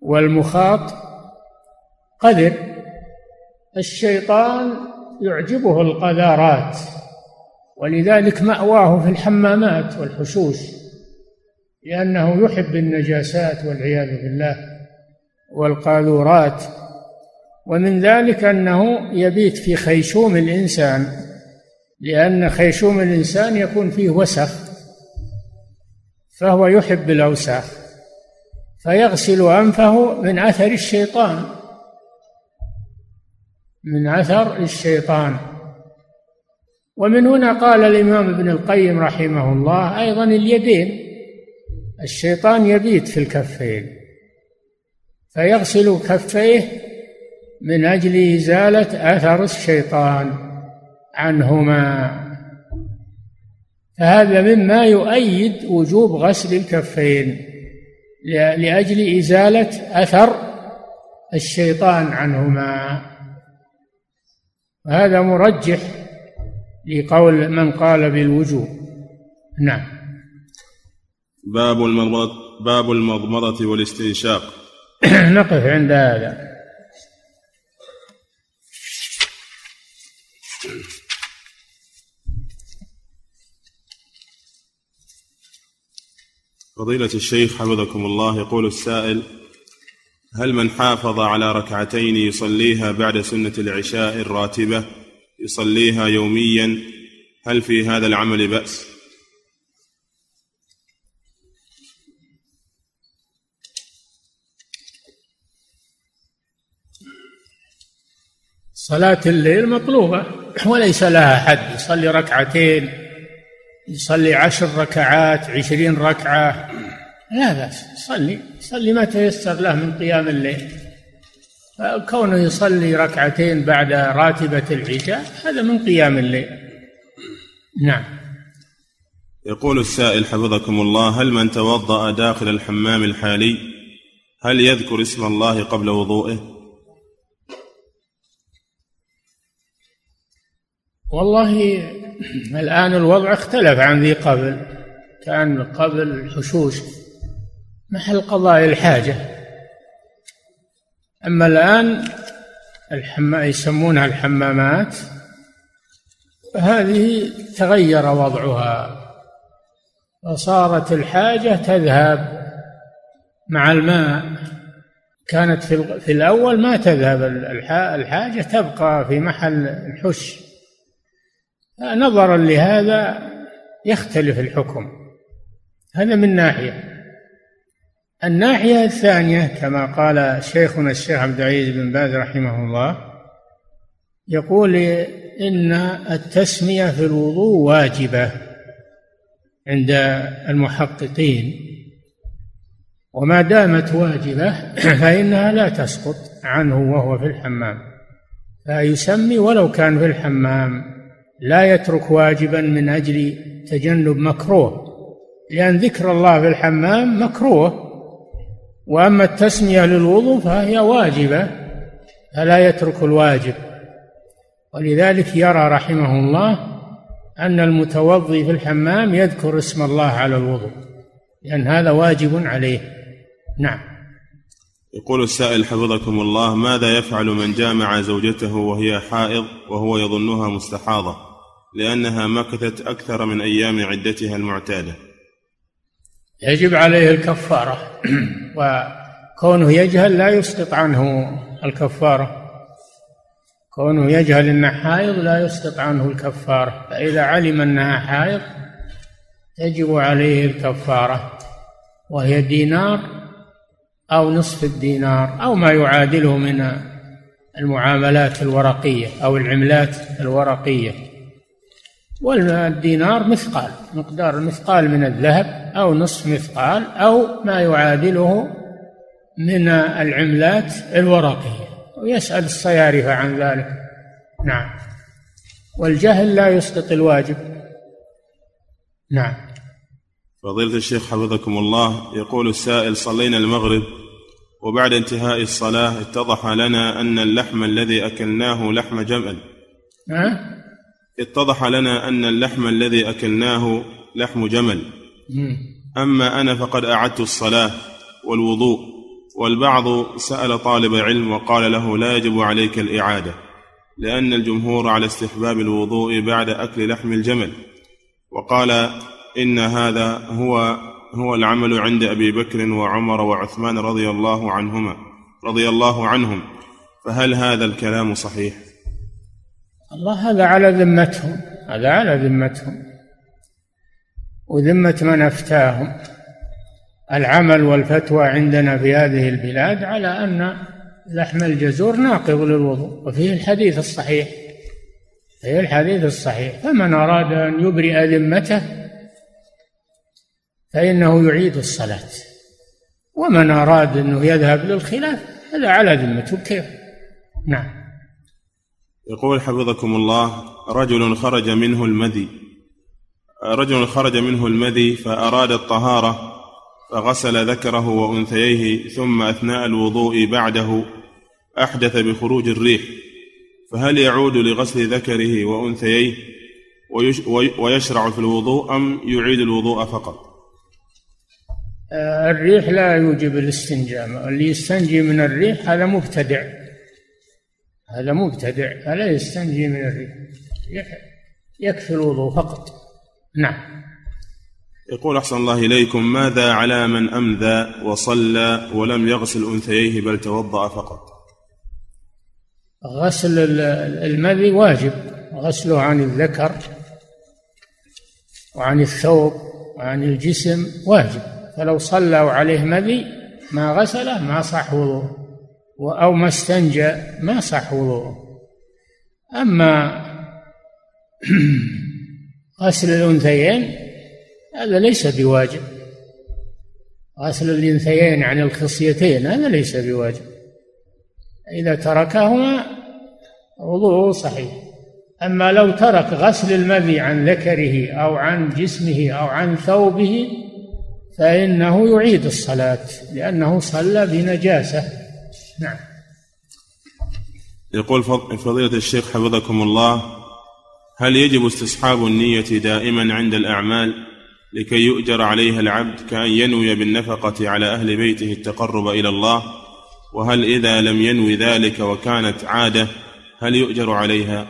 والمخاط قذر الشيطان يعجبه القذارات ولذلك مأواه في الحمامات والحشوش لأنه يحب النجاسات والعياذ بالله. والقاذورات. ومن ذلك أنه يبيت في خيشوم الإنسان لأن خيشوم الإنسان يكون فيه وسخ فهو يحب الأوساخ فيغسل أنفه من أثر الشيطان. من أثر الشيطان. ومن هنا قال الإمام ابن القيم رحمه الله أيضا اليدين الشيطان يبيت في الكفين. فيغسل كفيه من أجل إزالة أثر الشيطان عنهما. فهذا مما يؤيد وجوب غسل الكفين لأجل إزالة أثر الشيطان عنهما. هذا مرجح لقول من قال بالوجوب. نعم. باب المضمضة باب المضمضة والاستنشاق. نقف عند هذا فضيلة الشيخ حفظكم الله يقول السائل هل من حافظ على ركعتين يصليها بعد سنة العشاء الراتبة يصليها يوميا هل في هذا العمل بأس؟ صلاة الليل مطلوبة. وليس لها حد يصلي ركعتين يصلي عشر ركعات عشرين ركعة. لا بأس صلي صلي ما تيسر له من قيام الليل. كونه يصلي ركعتين بعد راتبة العشاء هذا من قيام الليل. نعم. يقول السائل حفظكم الله هل من توضأ داخل الحمام الحالي؟ هل يذكر اسم الله قبل وضوئه؟ والله الآن الوضع اختلف عن ذي قبل. كان قبل الحشوش محل قضاء الحاجة. أما الآن الحما يسمونها الحمامات فهذه تغير وضعها. وصارت الحاجة تذهب مع الماء. كانت في الأول ما تذهب الحاجة تبقى في محل الحش. نظرا لهذا يختلف الحكم. هذا من ناحية. الناحية الثانية كما قال شيخنا الشيخ عبد العزيز بن باز رحمه الله يقول إن التسمية في الوضوء واجبة عند المحققين وما دامت واجبة فإنها لا تسقط عنه وهو في الحمام. فيسمي ولو كان في الحمام. لا يترك واجبا من أجل تجنب مكروه لأن ذكر الله في الحمام مكروه وأما التسمية للوضوء فهي واجبة فلا يترك الواجب. ولذلك يرى رحمه الله أن المتوضي في الحمام يذكر اسم الله على الوضوء لأن هذا واجب عليه. نعم. يقول السائل حفظكم الله ماذا يفعل من جامع زوجته وهي حائض وهو يظنها مستحاضة؟ لأنها مكثت أكثر من أيام عدتها المعتادة. يجب عليه الكفارة. وكونه يجهل لا يسقط عنه الكفارة. كونه يجهل إنها حائض لا يسقط عنه الكفارة. فإذا علم أنها حائض تجب عليه الكفارة. وهي دينار أو نصف الدينار أو ما يعادله من المعاملات الورقية أو العملات الورقية. والدينار مثقال مقدار مثقال من الذهب أو نصف مثقال أو ما يعادله من العملات الورقية. ويسأل الصيارفة عن ذلك. نعم. والجهل لا يسقط الواجب. نعم. فضيلة الشيخ حفظكم الله يقول السائل صلينا المغرب وبعد انتهاء الصلاة اتضح لنا أن اللحم الذي أكلناه لحم جمل. أه؟ اتضح لنا أن اللحم الذي أكلناه لحم جمل. أما أنا فقد أعدت الصلاة والوضوء والبعض سأل طالب علم وقال له لا يجب عليك الإعادة لأن الجمهور على استحباب الوضوء بعد أكل لحم الجمل. وقال إن هذا هو هو العمل عند أبي بكر وعمر وعثمان رضي الله عنهما رضي الله عنهم. فهل هذا الكلام صحيح؟ الله هذا على ذمتهم هذا على ذمتهم. وذمة من أفتاهم. العمل والفتوى عندنا في هذه البلاد على أن لحم الجزور ناقض للوضوء وفيه الحديث الصحيح. فيه الحديث الصحيح. فمن أراد أن يبرئ ذمته فإنه يعيد الصلاة. ومن أراد أنه يذهب للخلاف هذا على ذمته. كيف؟ نعم. يقول حفظكم الله رجل خرج منه المذي. رجل خرج منه المذي فأراد الطهارة فغسل ذكره وأنثييه ثم أثناء الوضوء بعده أحدث بخروج الريح. فهل يعود لغسل ذكره وأنثييه ويشرع في الوضوء أم يعيد الوضوء فقط؟ آه، الريح لا يوجب الاستنجاء. اللي يستنجي من الريح هذا مبتدع. هذا مبتدع فلا يستنجي من الريح يكفي الوضوء فقط. نعم. يقول أحسن الله إليكم ماذا على من أمذى وصلى ولم يغسل أنثييه بل توضأ فقط؟ غسل المذي واجب غسله عن الذكر وعن الثوب وعن الجسم واجب. فلو صلوا عليه مذي ما غسله ما صح وضوءه. أو ما استنجى ما صح وضوءه. أما غسل الأنثيين هذا ليس بواجب. غسل الأنثيين عن الخصيتين هذا ليس بواجب. إذا تركهما وضوءه صحيح. أما لو ترك غسل المذي عن ذكره أو عن جسمه أو عن ثوبه فإنه يعيد الصلاة لأنه صلى بنجاسة. نعم. يقول فضيلة الشيخ حفظكم الله هل يجب استصحاب النية دائما عند الأعمال لكي يؤجر عليها العبد كأن ينوي بالنفقة على أهل بيته التقرب إلى الله؟ وهل إذا لم ينوي ذلك وكانت عادة هل يؤجر عليها؟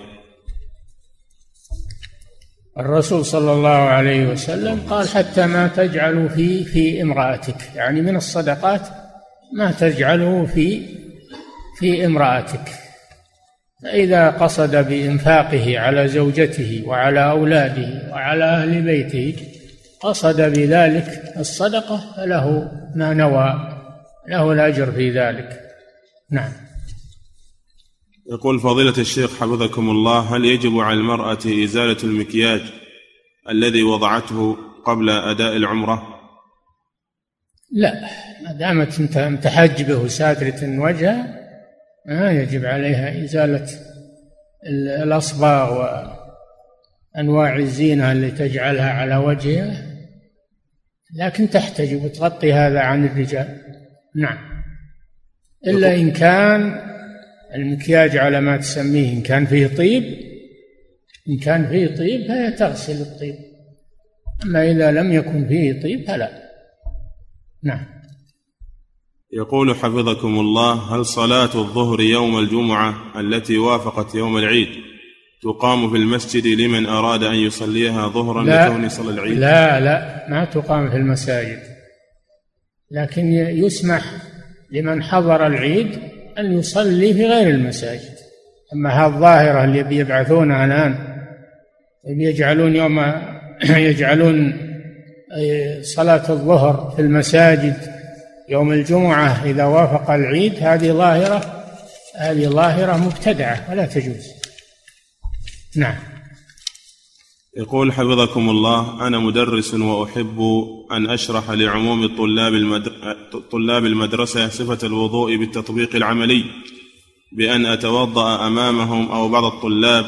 الرسول صلى الله عليه وسلم قال حتى ما تجعل في في امرأتك. يعني من الصدقات ما تجعله في في امرأتك. فإذا قصد بإنفاقه على زوجته وعلى أولاده وعلى أهل بيته قصد بذلك الصدقة فله ما نوى له الأجر في ذلك. نعم. يقول فضيلة الشيخ حفظكم الله هل يجب على المرأة إزالة المكياج الذي وضعته قبل أداء العمرة؟ لا ما دامت متحجبة وساترة وجهها ما يجب عليها إزالة الأصباغ وأنواع الزينة اللي تجعلها على وجهها لكن تحتجب وتغطي هذا عن الرجال. نعم. إلا إن كان المكياج على ما تسميه إن كان فيه طيب إن كان فيه طيب فهي تغسل الطيب. أما إذا لم يكن فيه طيب فلا. نعم. يقول حفظكم الله هل صلاة الظهر يوم الجمعة التي وافقت يوم العيد تقام في المسجد لمن أراد أن يصليها ظهرا لكون صلى العيد؟ لا لا ما تقام في المساجد. لكن يسمح لمن حضر العيد أن يصلي في غير المساجد. أما هذه الظاهرة اللي بيبعثونها الآن يجعلون يوم يجعلون صلاة الظهر في المساجد يوم الجمعة إذا وافق العيد هذه ظاهرة هذه ظاهرة مبتدعة ولا تجوز نعم يقول حفظكم الله أنا مدرس وأحب أن أشرح لعموم الطلاب. طلاب المدرسة صفة الوضوء بالتطبيق العملي بأن أتوضأ أمامهم أو بعض الطلاب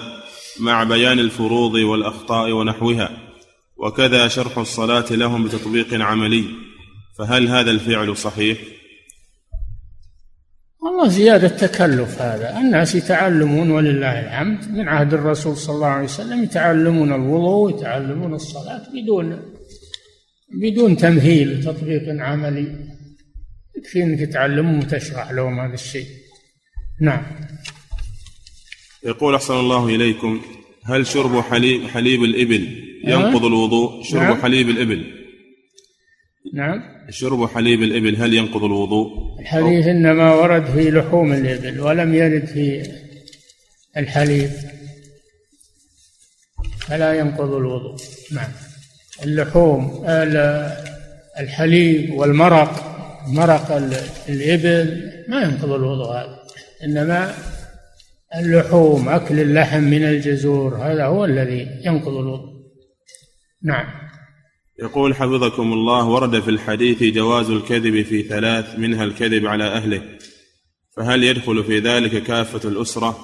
مع بيان الفروض والأخطاء ونحوها وكذا شرح الصلاة لهم بتطبيق عملي فهل هذا الفعل صحيح؟ والله زيادة تكلف هذا. الناس يتعلمون ولله الحمد. من عهد الرسول صلى الله عليه وسلم يتعلمون الوضوء ويتعلمون الصلاة بدون بدون تمهيل وتطبيق عملي. يكفي انك تعلمهم وتشرح لهم هذا الشيء. نعم. يقول أحسن الله إليكم هل شرب حليب حليب الإبل ينقض الوضوء؟ شرب نعم. حليب الإبل. نعم. شرب حليب الإبل هل ينقض الوضوء؟ الحديث إنما ورد في لحوم الإبل ولم يرد في الحليب. فلا ينقض الوضوء. نعم. اللحوم الحليب والمرق مرق الإبل ما ينقض الوضوء هذا. إنما اللحوم أكل اللحم من الجزور هذا هو الذي ينقض الوضوء. نعم. يقول حفظكم الله ورد في الحديث جواز الكذب في ثلاث منها الكذب على أهله. فهل يدخل في ذلك كافة الأسرة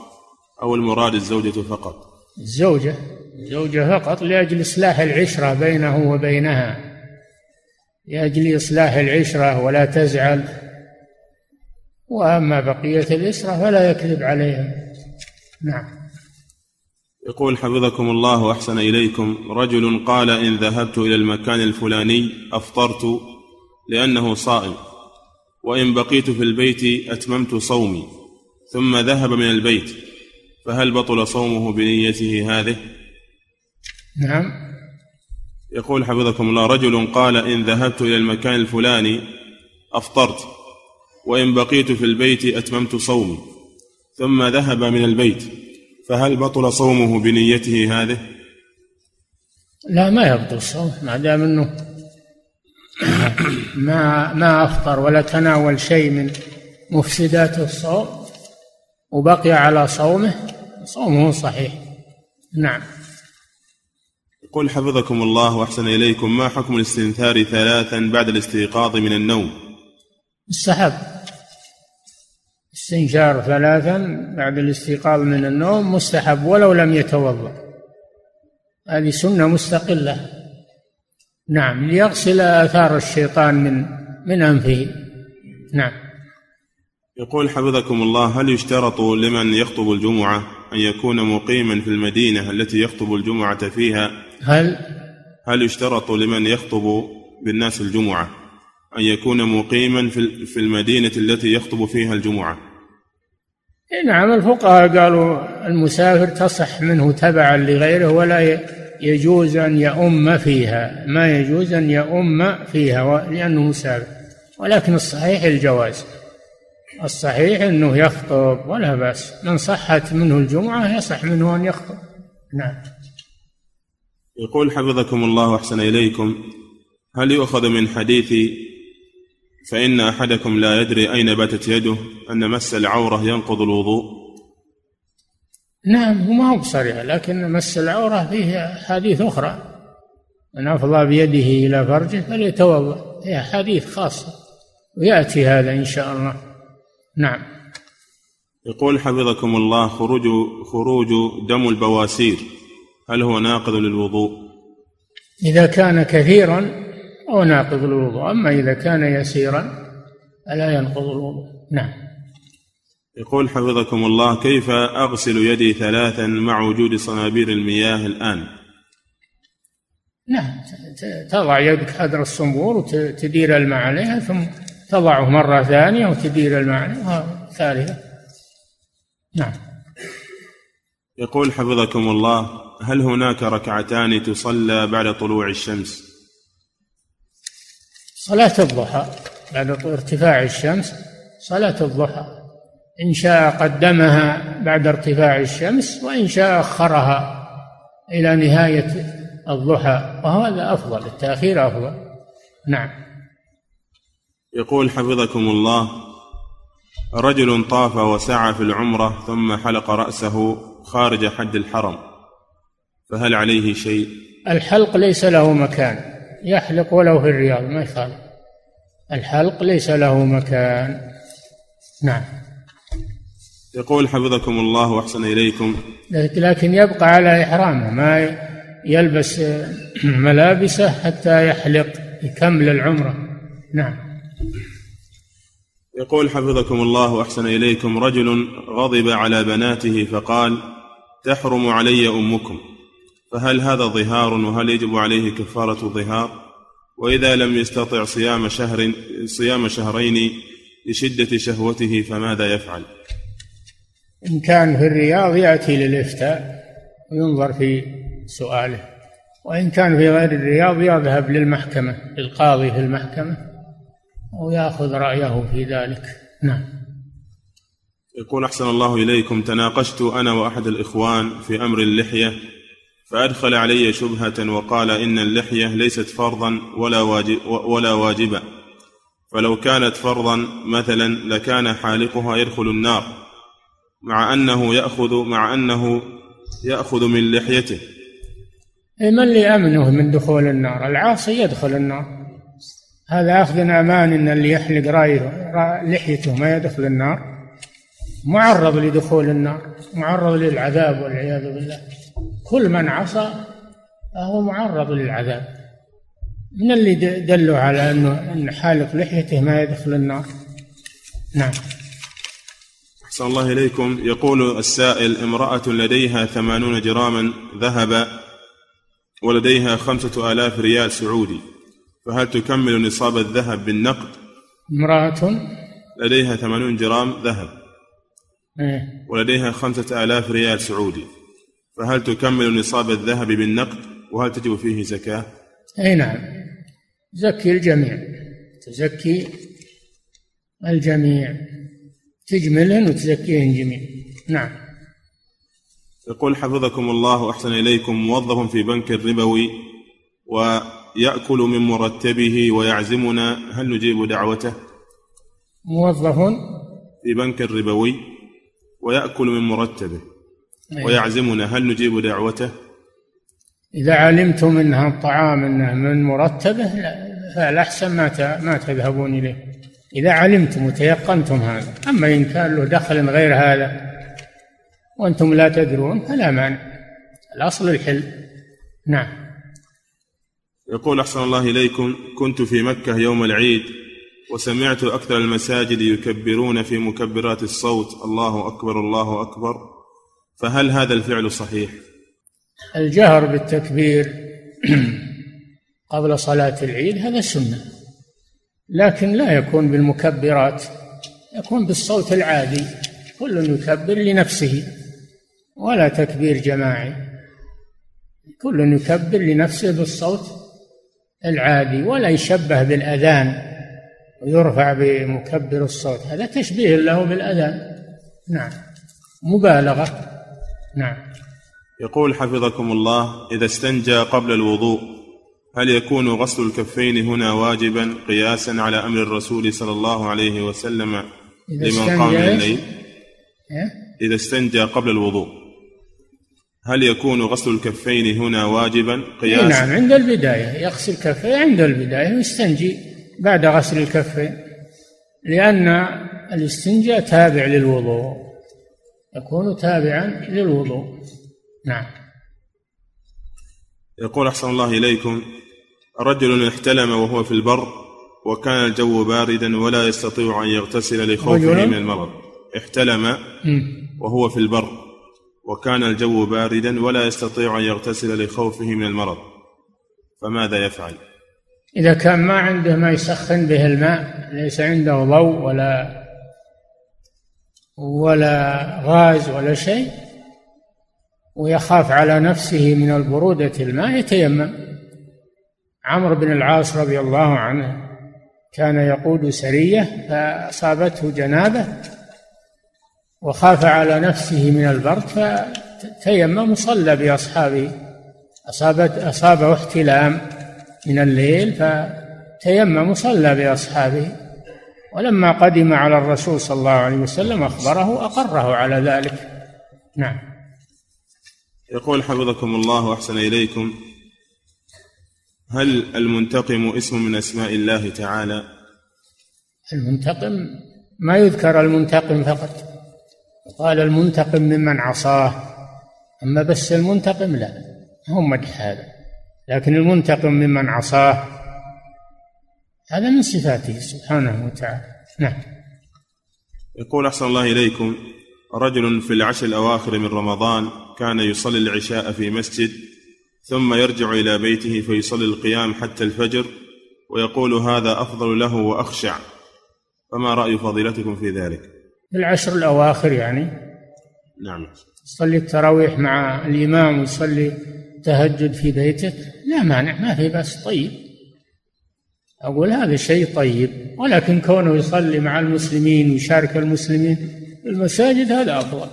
أو المراد الزوجة فقط؟ الزوجة. الزوجة فقط لأجل إصلاح العشرة بينه وبينها. لأجل إصلاح العشرة ولا تزعل. وأما بقية الأسرة فلا يكذب عليهم نعم. يقول حفظكم الله وأحسن إليكم رجل قال إن ذهبت إلى المكان الفلاني أفطرت لأنه صائم وإن بقيت في البيت أتممت صومي ثم ذهب من البيت فهل بطل صومه بنيته هذه؟ نعم. يقول حفظكم الله رجل قال إن ذهبت إلى المكان الفلاني أفطرت وإن بقيت في البيت أتممت صومي ثم ذهب من البيت. فهل بطل صومه بنيته هذه؟ لا ما يبطل الصوم ما دام إنه ما ما أفطر ولا تناول شيء من مفسدات الصوم وبقي على صومه صومه صحيح. نعم. يقول حفظكم الله وأحسن إليكم. ما حكم الاستنثار ثلاثا بعد الاستيقاظ من النوم؟ السحب استنشار ثلاثا بعد الاستيقاظ من النوم مستحب ولو لم يتوضأ. هذه سنة مستقلة. نعم ليغسل آثار الشيطان من من أنفه. نعم. يقول حفظكم الله هل يشترط لمن يخطب الجمعة أن يكون مقيما في المدينة التي يخطب الجمعة فيها؟ هل؟ هل يشترط لمن يخطب بالناس الجمعة أن يكون مقيما في المدينة التي يخطب فيها الجمعة؟ نعم الفقهاء قالوا المسافر تصح منه تبعا لغيره ولا يجوز أن يؤم فيها. ما يجوز أن يؤم فيها لأنه مسافر. ولكن الصحيح الجواز. الصحيح أنه يخطب ولا بأس. من صحت منه الجمعة يصح منه أن يخطب. نعم. يقول حفظكم الله وأحسن إليكم. هل يؤخذ من حديث فإن أحدكم لا يدري أين باتت يده أن مس العورة ينقض الوضوء. نعم هو ما هو بصريح لكن مس العورة فيه أحاديث أخرى. من أفضى بيده إلى فرجه فليتوضأ هي أحاديث خاصة ويأتي هذا إن شاء الله. نعم. يقول حفظكم الله خروج خروج دم البواسير. هل هو ناقض للوضوء؟ إذا كان كثيرا هو ناقض الوضوء. أما إذا كان يسيرا فلا ينقض الوضوء. نعم. يقول حفظكم الله كيف أغسل يدي ثلاثا مع وجود صنابير المياه الآن؟ نعم. تضع يدك حذر الصنبور وتدير الماء عليها ثم تضعه مرة ثانية وتدير الماء عليها ثالثة نعم. يقول حفظكم الله هل هناك ركعتان تصلى بعد طلوع الشمس؟ صلاة الضحى بعد ارتفاع الشمس صلاة الضحى. إن شاء قدمها بعد ارتفاع الشمس وإن شاء أخرها إلى نهاية الضحى. وهذا أفضل التأخير أفضل. نعم. يقول حفظكم الله رجل طاف وسعى في العمرة ثم حلق رأسه خارج حد الحرم فهل عليه شيء؟ الحلق ليس له مكان. يحلق ولو في الرياض ما يخالف. الحلق ليس له مكان. نعم. يقول حفظكم الله وأحسن إليكم. لكن يبقى على إحرامه ما يلبس ملابسه حتى يحلق يكمل العمرة. نعم. يقول حفظكم الله وأحسن إليكم رجل غضب على بناته فقال تحرم علي أمكم. فهل هذا ظهار وهل يجب عليه كفارة ظهار؟ وإذا لم يستطع صيام شهر صيام شهرين لشدة شهوته فماذا يفعل؟ إن كان في الرياض يأتي للإفتاء وينظر في سؤاله وإن كان في غير الرياض يذهب للمحكمة للقاضي في المحكمة ويأخذ رأيه في ذلك. نعم. يقول أحسن الله إليكم تناقشت أنا وأحد الإخوان في أمر اللحية فأدخل علي شبهة وقال إن اللحية ليست فرضا ولا واجب ولا واجبا فلو كانت فرضا مثلا لكان حالقها يدخل النار مع أنه يأخذ مع أنه يأخذ من لحيته. إيه، من اللي أمنه من دخول النار؟ العاصي يدخل النار. هذا أخذ أمان أن اللي يحلق رايه لحيته ما يدخل النار. معرض لدخول النار معرض للعذاب والعياذ بالله. كل من عصى فهو معرض للعذاب. من اللي دلوا على انه إن حالق لحيته ما يدخل النار؟ نعم. أحسن الله إليكم. يقول السائل امرأة لديها ثمانون جراما ذهب ولديها خمسة آلاف ريال سعودي فهل تكمل نصاب الذهب بالنقد؟ امرأة لديها ثمانون جرام ذهب إيه؟ ولديها خمسة آلاف ريال سعودي. فهل تكمل نصاب الذهب بالنقد؟ وهل تجب فيه زكاة؟ أي نعم. زكي الجميع. تزكي الجميع. تجملهن وتزكيهن جميع. نعم. يقول حفظكم الله وأحسن إليكم موظف في بنك الربوي ويأكل من مرتبه ويعزمنا. هل نجيب دعوته؟ موظف في بنك الربوي ويأكل من مرتبه. ويعزمنا هل نجيب دعوته؟ إذا علمتم أنها الطعام أنه من مرتبه لا- فالأحسن ما ما تذهبون إليه. إذا علمتم وتيقنتم هذا أما إن كان له دخل غير هذا وأنتم لا تدرون فلا مانع. الأصل الحل. نعم. يقول أحسن الله إليكم كنت في مكة يوم العيد وسمعت أكثر المساجد يكبرون في مكبرات الصوت. الله أكبر الله أكبر. فهل هذا الفعل صحيح؟ الجهر بالتكبير قبل صلاة العيد هذا سنة لكن لا يكون بالمكبرات يكون بالصوت العادي كل يكبر لنفسه ولا تكبير جماعي كل يكبر لنفسه بالصوت العادي ولا يشبه بالأذان ويرفع بمكبر الصوت هذا تشبيه له بالأذان نعم مبالغة. نعم يقول حفظكم الله إذا استنجى قبل الوضوء هل يكون غسل الكفين هنا واجبا قياسا على أمر الرسول صلى الله عليه وسلم لمن قام من؟ الليل إيه؟ إذا استنجى قبل الوضوء هل يكون غسل الكفين هنا واجبا إيه قياسا نعم عند البداية يغسل كفيه عند البداية ويستنجي بعد غسل الكفين لأن الاستنجاء تابع للوضوء يكون تابعا للوضوء. نعم. يقول أحسن الله إليكم رجل احتلم وهو في البر وكان الجو باردا ولا يستطيع أن يغتسل لخوفه؟ من المرض. احتلم. وهو في البر وكان الجو باردا ولا يستطيع أن يغتسل لخوفه من المرض. فماذا يفعل؟ إذا كان ما عنده ما يسخن به الماء ليس عنده ضوء ولا ولا غاز ولا شيء ويخاف على نفسه من البرودة الماء يتيمم. عمرو بن العاص رضي الله عنه كان يقود سرية فأصابته جنابة وخاف على نفسه من البرد فتيمم وصلى بأصحابه أصابت أصابه احتلام من الليل فتيمم وصلى بأصحابه. ولما قدم على الرسول صلى الله عليه وسلم أخبره أقره على ذلك. نعم. يقول حفظكم الله وأحسن إليكم. هل المنتقم اسم من أسماء الله تعالى؟ المنتقم؟ ما يذكر المنتقم فقط. قال المنتقم ممن عصاه. أما بس المنتقم لا هو مدح هذا. لكن المنتقم ممن عصاه هذا من صفاته سبحانه وتعالى. نعم. يقول أحسن الله إليكم رجل في العشر الأواخر من رمضان كان يصلي العشاء في مسجد ثم يرجع إلى بيته فيصلي القيام حتى الفجر ويقول هذا أفضل له وأخشع. فما رأي فضيلتكم في ذلك؟ في العشر الأواخر يعني؟ نعم. يصلي التراويح مع الإمام ويصلي تهجد في بيته لا مانع ما في بس طيب. أقول هذا شيء طيب ولكن كونه يصلي مع المسلمين ويشارك المسلمين في المساجد هذا أفضل.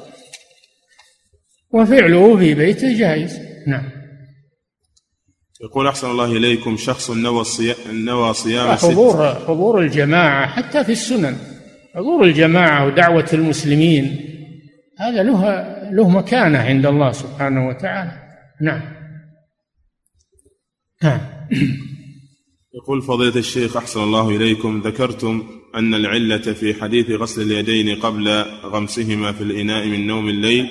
وفعله في بيته جائز نعم. يقول أحسن الله إليكم شخص نوى نوى صيام حضور حضور الجماعة حتى في السنن. حضور الجماعة ودعوة المسلمين هذا له له مكانة عند الله سبحانه وتعالى. نعم. نعم. يقول فضيلة الشيخ أحسن الله إليكم ذكرتم أن العلة في حديث غسل اليدين قبل غمسهما في الإناء من نوم الليل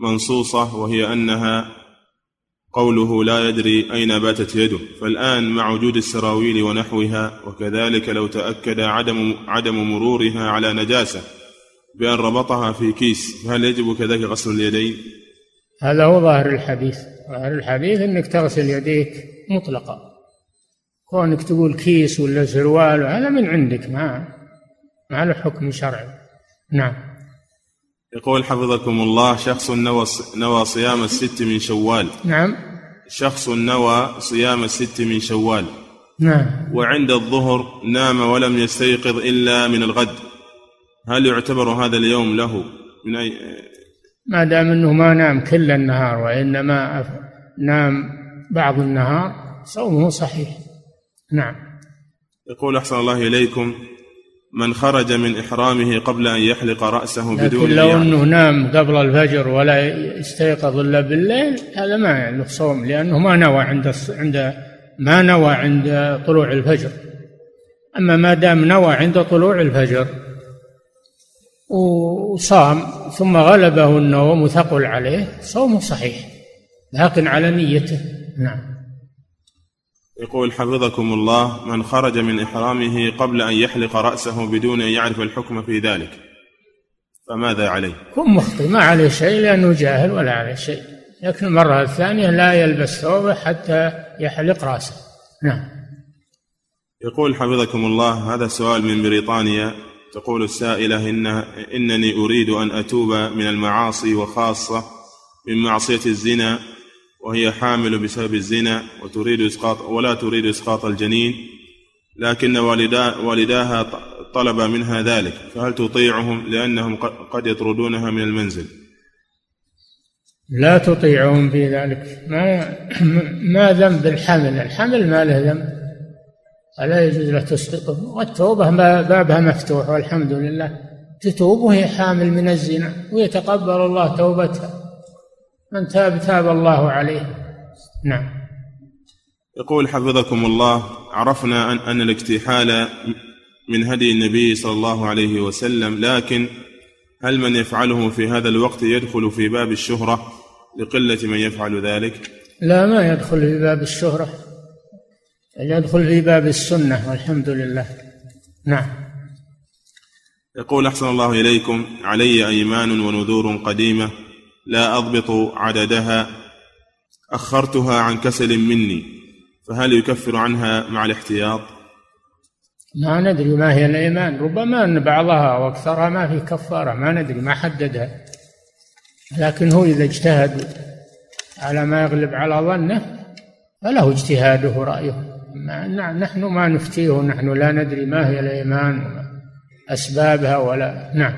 منصوصة وهي أنها قوله لا يدري أين باتت يده. فالآن مع وجود السراويل ونحوها وكذلك لو تأكد عدم عدم مرورها على نجاسة بأن ربطها في كيس هل يجب كذلك غسل اليدين؟ هذا هو ظاهر الحديث. ظاهر الحديث أنك تغسل يديك مطلقا. كونك تقول كيس ولا سروال هذا من عندك ما ما له حكم شرعي. نعم. يقول حفظكم الله شخص نوى نوى صيام الست من شوال. نعم. شخص نوى صيام الست من شوال. نعم. وعند الظهر نام ولم يستيقظ إلا من الغد. هل يعتبر هذا اليوم له من أي؟ ما دام أنه ما نام كل النهار وإنما نام بعض النهار صومه صحيح. نعم. يقول أحسن الله إليكم من خرج من إحرامه قبل أن يحلق رأسه بدون لكن لو أنه نام قبل الفجر ولا يستيقظ إلا بالليل هذا ما له صوم لأنه ما نوى عند عند ما نوى عند طلوع الفجر. أما ما دام نوى عند طلوع الفجر وصام ثم غلبه النوم وثقل عليه صومه صحيح لكن على نيته. نعم. يقول حفظكم الله من خرج من إحرامه قبل أن يحلق رأسه بدون أن يعرف الحكم في ذلك. فماذا عليه؟ كن مخطئ ما عليه شيء لأنه جاهل ولا عليه شيء. لكن المرة الثانية لا يلبس ثوبه حتى يحلق رأسه. نعم. يقول حفظكم الله هذا سؤال من بريطانيا. تقول السائلة إن إنني أريد أن أتوب من المعاصي وخاصة من معصية الزنا وهي حامل بسبب الزنا وتريد إسقاط ولا تريد إسقاط الجنين لكن والدا والداها طلب منها ذلك فهل تطيعهم؟ لأنهم قد يطردونها من المنزل. لا تطيعهم في ذلك. ما ما ذنب الحمل؟ الحمل ما له ذنب. فلا يجوز له تسقطه. والتوبة بابها مفتوح والحمد لله. تتوب وهي حامل من الزنا ويتقبل الله توبتها. من تاب تاب الله عليه. نعم. يقول حفظكم الله عرفنا أن, أن الاكتحال من هدي النبي صلى الله عليه وسلم لكن هل من يفعله في هذا الوقت يدخل في باب الشهرة؟ لقلة من يفعل ذلك. لا ما يدخل في باب الشهرة. يدخل في باب السنة والحمد لله. نعم. يقول أحسن الله إليكم علي أيمان ونذور قديمة. لا أضبط عددها. أخرتها عن كسل مني. فهل يكفر عنها مع الاحتياط؟ ما ندري ما هي الإيمان. ربما أن بعضها واكثرها ما في كفارة. ما ندري ما حددها. لكن هو إذا اجتهد على ما يغلب على ظنه فله اجتهاده رأيه. نحن ما نفتيه نحن لا ندري ما هي الإيمان أسبابها ولا نعم.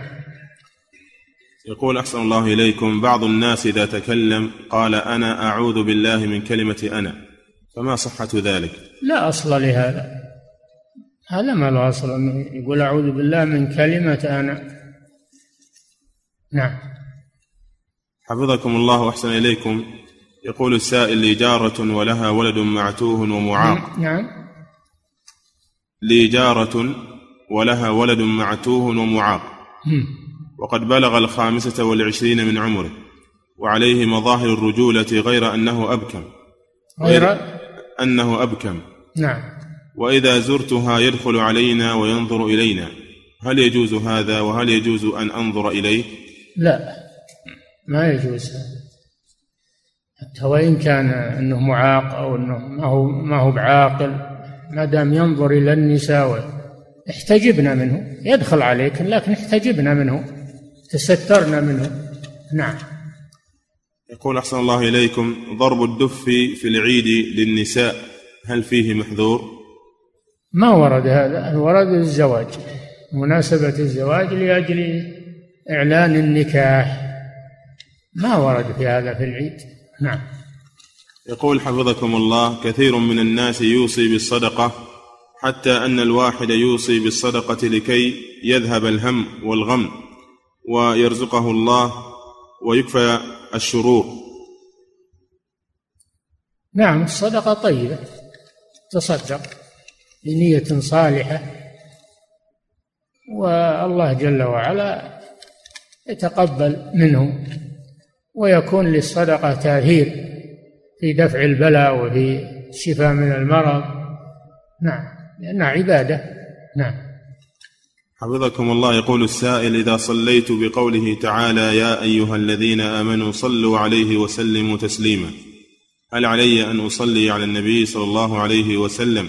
يقول أحسن الله إليكم بعض الناس إذا تكلم قال أنا أعوذ بالله من كلمة أنا فما صحة ذلك؟ لا أصل لهذا. هذا ما له أصل يقول أعوذ بالله من كلمة أنا. نعم. حفظكم الله وأحسن إليكم. يقول السائل لي جارة ولها ولد معتوه ومعاق. نعم. لي جارة ولها ولد معتوه ومعاق. وقد بلغ الخامسة والعشرين من عمره وعليه مظاهر الرجولة غير أنه أبكم. غير؟ أنه أبكم. نعم. وإذا زرتها يدخل علينا وينظر إلينا. هل يجوز هذا وهل يجوز أن أنظر إليه؟ لا. ما يجوز حتى وإن كان أنه معاق أو أنه ما هو ما هو بعاقل ما دام ينظر إلى النساء احتجبنا منه. يدخل عليك لكن احتجبنا منه. تسترنا منه. نعم. يقول أحسن الله إليكم ضرب الدف في العيد للنساء هل فيه محذور؟ ما ورد هذا ورد الزواج مناسبة الزواج لأجل إعلان النكاح. ما ورد في هذا في العيد. نعم. يقول حفظكم الله كثير من الناس يوصي بالصدقة حتى أن الواحد يوصي بالصدقة لكي يذهب الهم والغم. ويرزقه الله ويكفى الشرور. نعم الصدقة طيبة. تصدق بنية صالحة. والله جل وعلا يتقبل منه ويكون للصدقة تأثير في دفع البلاء وفي الشفاء من المرض. نعم لأنها عبادة. نعم. حفظكم الله يقول السائل إذا صليت بقوله تعالى يا أيها الذين آمنوا صلوا عليه وسلموا تسليما. هل علي أن أصلي على النبي صلى الله عليه وسلم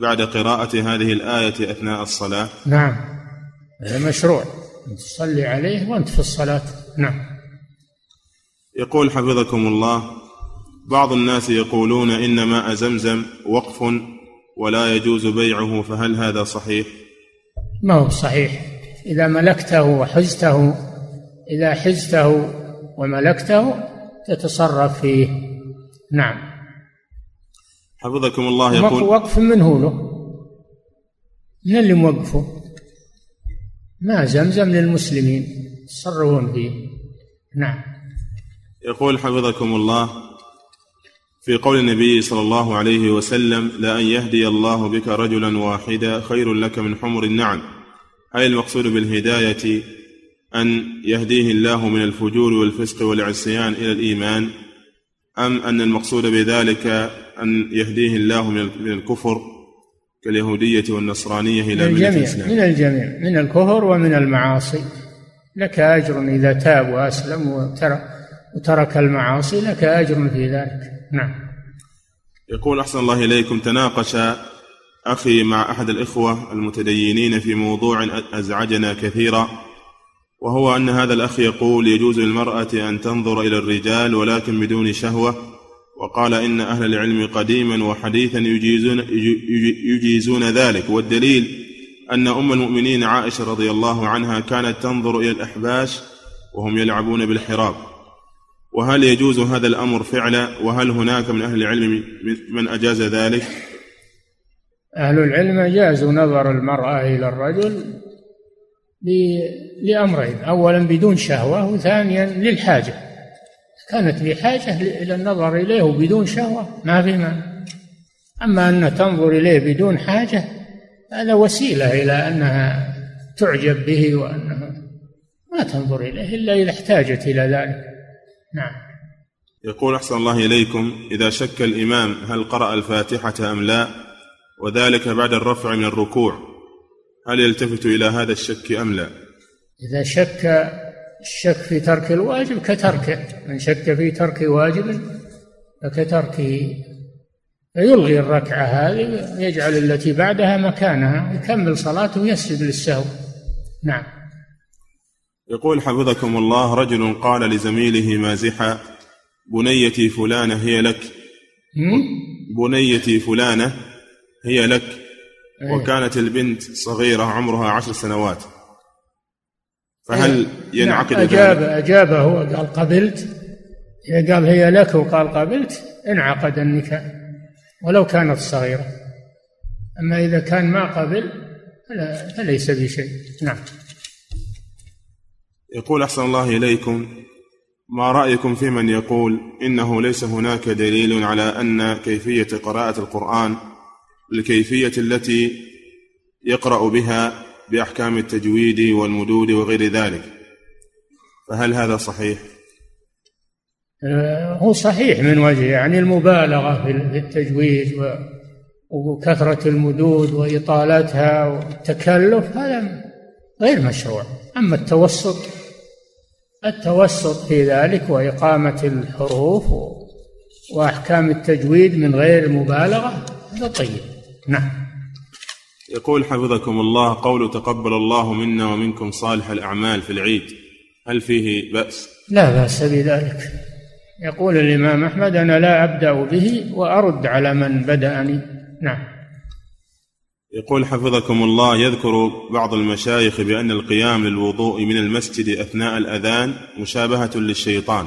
بعد قراءة هذه الآية أثناء الصلاة؟ نعم. هذا مشروع. تصلي عليه وأنت في الصلاة. نعم. يقول حفظكم الله بعض الناس يقولون إن ماء زمزم وقف ولا يجوز بيعه فهل هذا صحيح؟ ما هو صحيح. إذا ملكته وحزته إذا حزته وملكته تتصرف فيه. نعم. حفظكم الله يقول وقف من هو له. من اللي موقفه؟ ما زمزم للمسلمين يتصرفون فيه. نعم. يقول حفظكم الله في قول النبي صلى الله عليه وسلم لأن يهدي الله بك رجلا واحدا خير لك من حمر النعم. هل المقصود بالهداية أن يهديه الله من الفجور والفسق والعصيان إلى الإيمان أم أن المقصود بذلك أن يهديه الله من الكفر كاليهودية والنصرانية إلى من الجميع من الجميع من الكفر ومن المعاصي. لك أجر إذا تاب وأسلم وترك المعاصي لك أجر في ذلك. نعم. يقول أحسن الله إليكم تناقش أخي مع أحد الإخوة المتدينين في موضوع أزعجنا كثيرا وهو أن هذا الأخ يقول يجوز للمرأة أن تنظر إلى الرجال ولكن بدون شهوة وقال إن أهل العلم قديما وحديثا يجيزون, يجيزون ذلك والدليل أن أم المؤمنين عائشة رضي الله عنها كانت تنظر إلى الأحباش وهم يلعبون بالحراب. وهل يجوز هذا الأمر فعلا؟ وهل هناك من أهل العلم من أجاز ذلك؟ أهل العلم أجازوا نظر المرأة إلى الرجل لأمرين أولا بدون شهوة وثانيا للحاجة. كانت بحاجة إلى النظر إليه بدون شهوة ما في مانع. أما أن تنظر إليه بدون حاجة هذا وسيلة إلى أنها تعجب به وأنها ما تنظر إليه إلا إذا احتاجت إلى ذلك. نعم. يقول أحسن الله إليكم إذا شك الإمام هل قرأ الفاتحة أم لا؟ وذلك بعد الرفع من الركوع. هل يلتفت إلى هذا الشك أم لا؟ إذا شك الشك في ترك الواجب كتركه من شك في ترك واجب فكتركه. فيلغي الركعة هذه يجعل التي بعدها مكانها يكمل صلاته ويسجد للسهو. نعم. يقول حفظكم الله رجل قال لزميله مازحا بنيتي فلانة هي لك. بنيتي فلانة هي لك. إيه. وكانت البنت صغيرة عمرها عشر سنوات. فهل إيه. ينعقد نعم. أجاب أجابه هو قال قبلت. إذا قال هي لك وقال قبلت انعقد النكاح ولو كانت صغيرة. أما إذا كان ما قبل فليس بشيء. نعم. يقول أحسن الله إليكم ما رأيكم في من يقول إنه ليس هناك دليل على أن كيفية قراءة القرآن الكيفية التي يقرأ بها بأحكام التجويد والمدود وغير ذلك فهل هذا صحيح؟ آه، هو صحيح من وجه يعني المبالغة في التجويد وكثرة المدود وإطالتها والتكلف هذا غير مشروع أما التوسط التوسط في ذلك وإقامة الحروف وأحكام التجويد من غير مبالغة. هذا طيب. نعم. يقول حفظكم الله قول تقبل الله منا ومنكم صالح الأعمال في العيد. هل فيه بأس؟ لا بأس بذلك. يقول الإمام أحمد أنا لا أبدأ به وأرد على من بدأني. نعم. يقول حفظكم الله يذكر بعض المشايخ بأن القيام للوضوء من المسجد أثناء الأذان مشابهة للشيطان.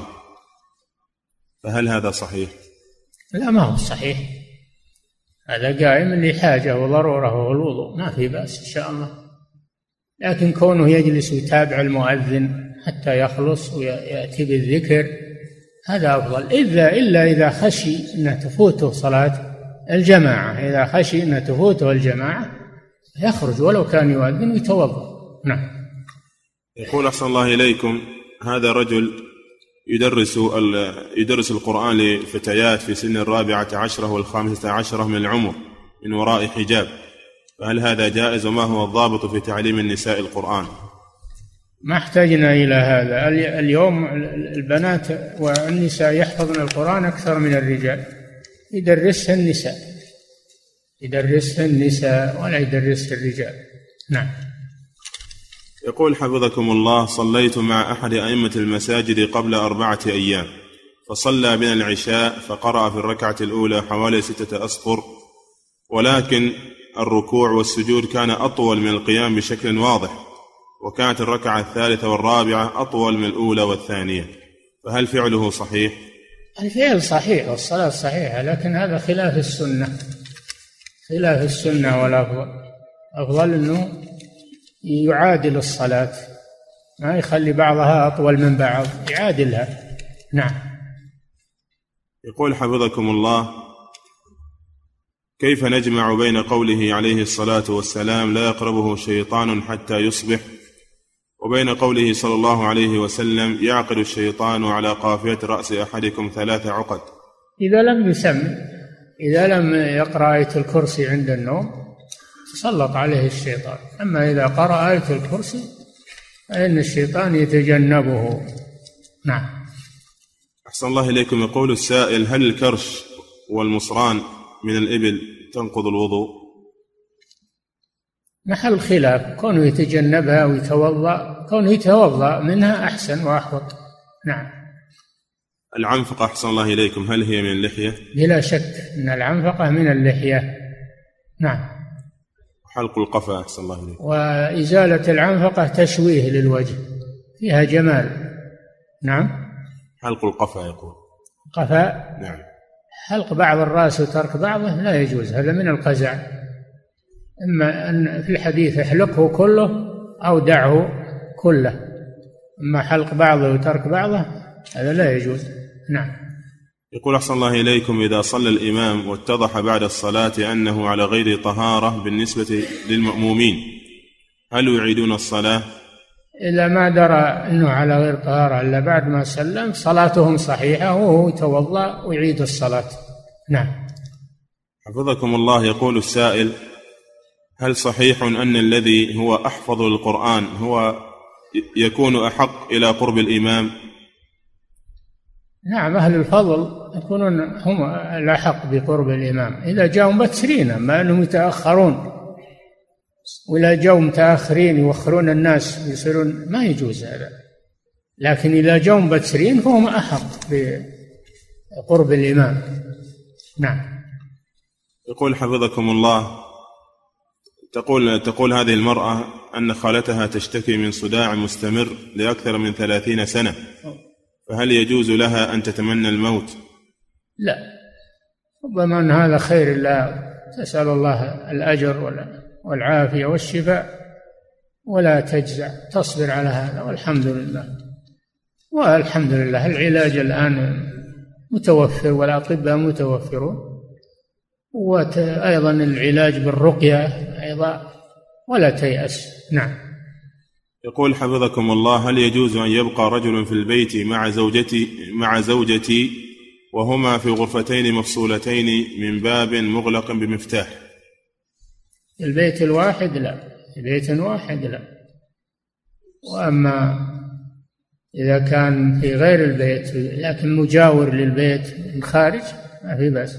فهل هذا صحيح؟ لا ما هو صحيح. هذا قائم لحاجة وضرورة وهو الوضوء ما في بأس إن شاء الله. لكن كونه يجلس ويتابع المؤذن حتى يخلص ويأتي بالذكر هذا أفضل. إلا إلا إذا خشي أن تفوته صلاة الجماعة إذا خشي أن تفوته الجماعة يخرج ولو كان يؤذن ويتوضأ نعم. يقول أحسن الله إليكم هذا رجل يدرس يدرس القرآن لفتيات في سن الرابعة عشرة والخامسة عشرة من العمر من وراء حجاب. فهل هذا جائز وما هو الضابط في تعليم النساء القرآن؟ ما احتجنا إلى هذا. اليوم البنات والنساء يحفظن القرآن أكثر من الرجال. يدرسها النساء. يدرسها النساء ولا يدرسها الرجال. نعم. يقول حفظكم الله صليت مع أحد أئمة المساجد قبل أربعة أيام فصلى بنا العشاء فقرأ في الركعة الأولى حوالي ستة أسطر ولكن الركوع والسجود كان أطول من القيام بشكل واضح وكانت الركعة الثالثة والرابعة أطول من الأولى والثانية فهل فعله صحيح؟ الفعل صحيح والصلاة صحيحة لكن هذا خلاف السنة. خلاف السنة والأفضل أفضل أنه يعادل الصلاة. ما يخلي بعضها أطول من بعض يعادلها. نعم. يقول حفظكم الله كيف نجمع بين قوله عليه الصلاة والسلام لا يقربه شيطان حتى يصبح وبين قوله صلى الله عليه وسلم يعقد الشيطان على قافية رأس أحدكم ثلاث عقد. إذا لم يسم إذا لم يقرأ آية الكرسي عند النوم تسلط عليه الشيطان. أما إذا قرأ آية الكرسي فإن الشيطان يتجنبه. نعم. أحسن الله إليكم. يقول السائل هل الكرش والمصران من الإبل تنقض الوضوء؟ محل خلاف كونه يتجنبها ويتوضأ كونه يتوضأ منها أحسن وأحوط. نعم. العنفقة أحسن الله إليكم هل هي من اللحية؟ بلا شك أن العنفقة من اللحية. نعم. حلق القفا أحسن الله إليكم. وإزالة العنفقة تشويه للوجه. فيها جمال. نعم. حلق القفا يقول. قفاء نعم. حلق بعض الرأس وترك بعضه لا يجوز هذا من القزع. إما أن في الحديث احلقه كله أو دعه كله أما حلق بعضه وترك بعضه هذا لا يجوز. نعم. يقول أحسن الله إليكم إذا صلى الإمام واتضح بعد الصلاة أنه على غير طهارة بالنسبة للمأمومين. هل يعيدون الصلاة؟ إذا ما درى أنه على غير طهارة إلا بعد ما سلم صلاتهم صحيحة وهو يتوضأ ويعيد الصلاة. نعم. حفظكم الله يقول السائل هل صحيح أن الذي هو أحفظ للقرآن هو يكون أحق إلى قرب الإمام نعم أهل الفضل يكونون هم الأحق بقرب الإمام إذا جاءوا مبكرين أما أنهم يتأخرون ولا جاءوا متأخرين يوخرون الناس يصيرون ما يجوز هذا. لكن إذا جاءوا مبكرين فهم أحق بقرب الإمام نعم. يقول حفظكم الله تقول تقول هذه المرأة أن خالتها تشتكي من صداع مستمر لأكثر من ثلاثين سنة. فهل يجوز لها أن تتمنى الموت؟ لا. ربما أن هذا خير لا تسأل الله الأجر والعافية والشفاء ولا تجزع. تصبر على هذا والحمد لله. والحمد لله العلاج الآن متوفر والأطباء متوفرون. وأيضا العلاج بالرقية أيضا ولا تيأس. نعم. يقول حفظكم الله هل يجوز أن يبقى رجل في البيت مع زوجتي مع زوجتي وهما في غرفتين مفصولتين من باب مغلق بمفتاح؟ البيت الواحد لا. بيت واحد لا. وأما إذا كان في غير البيت لكن مجاور للبيت من خارج ما في بأس.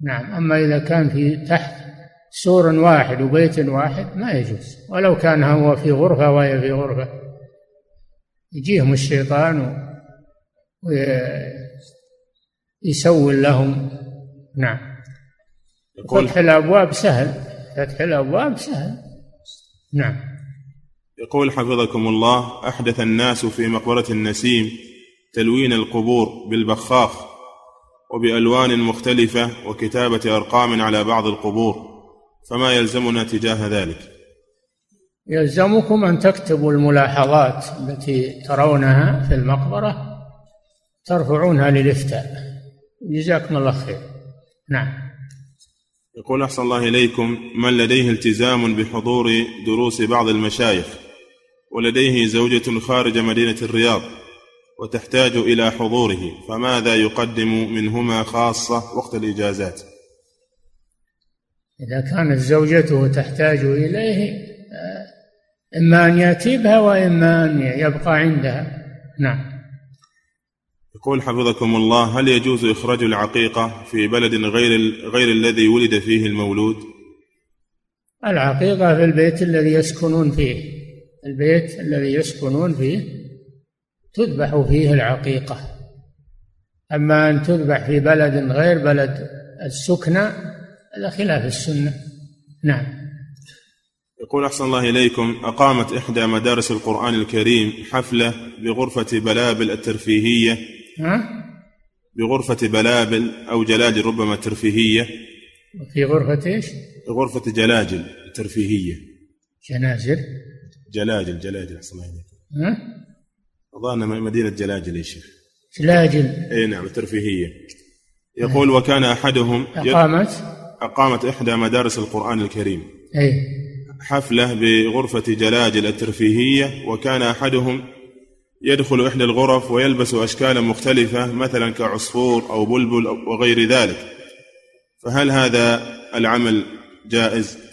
نعم. أما إذا كان في تحت سور واحد وبيت واحد ما يجوز. ولو كان هو في غرفة وهي في غرفة. يجيهم الشيطان ويسول لهم. نعم. فتح الأبواب سهل. فتح الأبواب سهل. نعم. يقول حفظكم الله أحدث الناس في مقبرة النسيم تلوين القبور بالبخاخ وبألوان مختلفة وكتابة أرقام على بعض القبور. فما يلزمنا تجاه ذلك. يلزمكم أن تكتبوا الملاحظات التي ترونها في المقبرة ترفعونها للإفتاء. جزاكم الله خير. نعم. يقول أحسن الله إليكم من لديه التزام بحضور دروس بعض المشايخ ولديه زوجة خارج مدينة الرياض وتحتاج إلى حضوره فماذا يقدم منهما خاصة وقت الإجازات؟ إذا كانت زوجته تحتاج إليه آه، إما أن ياتي بها وإما أن يبقى عندها. نعم. يقول حفظكم الله هل يجوز إخراج العقيقة في بلد غير غير الذي ولد فيه المولود؟ العقيقة في البيت الذي يسكنون فيه. البيت الذي يسكنون فيه تذبح فيه العقيقة. أما أن تذبح في بلد غير بلد السكنى هذا خلاف السنة. نعم. يقول أحسن الله إليكم أقامت إحدى مدارس القرآن الكريم حفلة بغرفة بلابل الترفيهية. ها؟ بغرفة بلابل أو جلاجل ربما ترفيهية. في غرفة إيش؟ غرفة جلاجل ترفيهية. جنازل جلاجل جلاجل أحسن الله إليكم. ها؟ أظن مدينة جلاجل يا شيخ. جلاجل. اي نعم ترفيهية. يقول وكان أحدهم أقامت؟ أقامت إحدى مدارس القرآن الكريم. أي. حفلة بغرفة جلاجل الترفيهية وكان أحدهم يدخل إحدى الغرف ويلبس أشكالا مختلفة مثلا كعصفور أو بلبل وغير ذلك. فهل هذا العمل جائز؟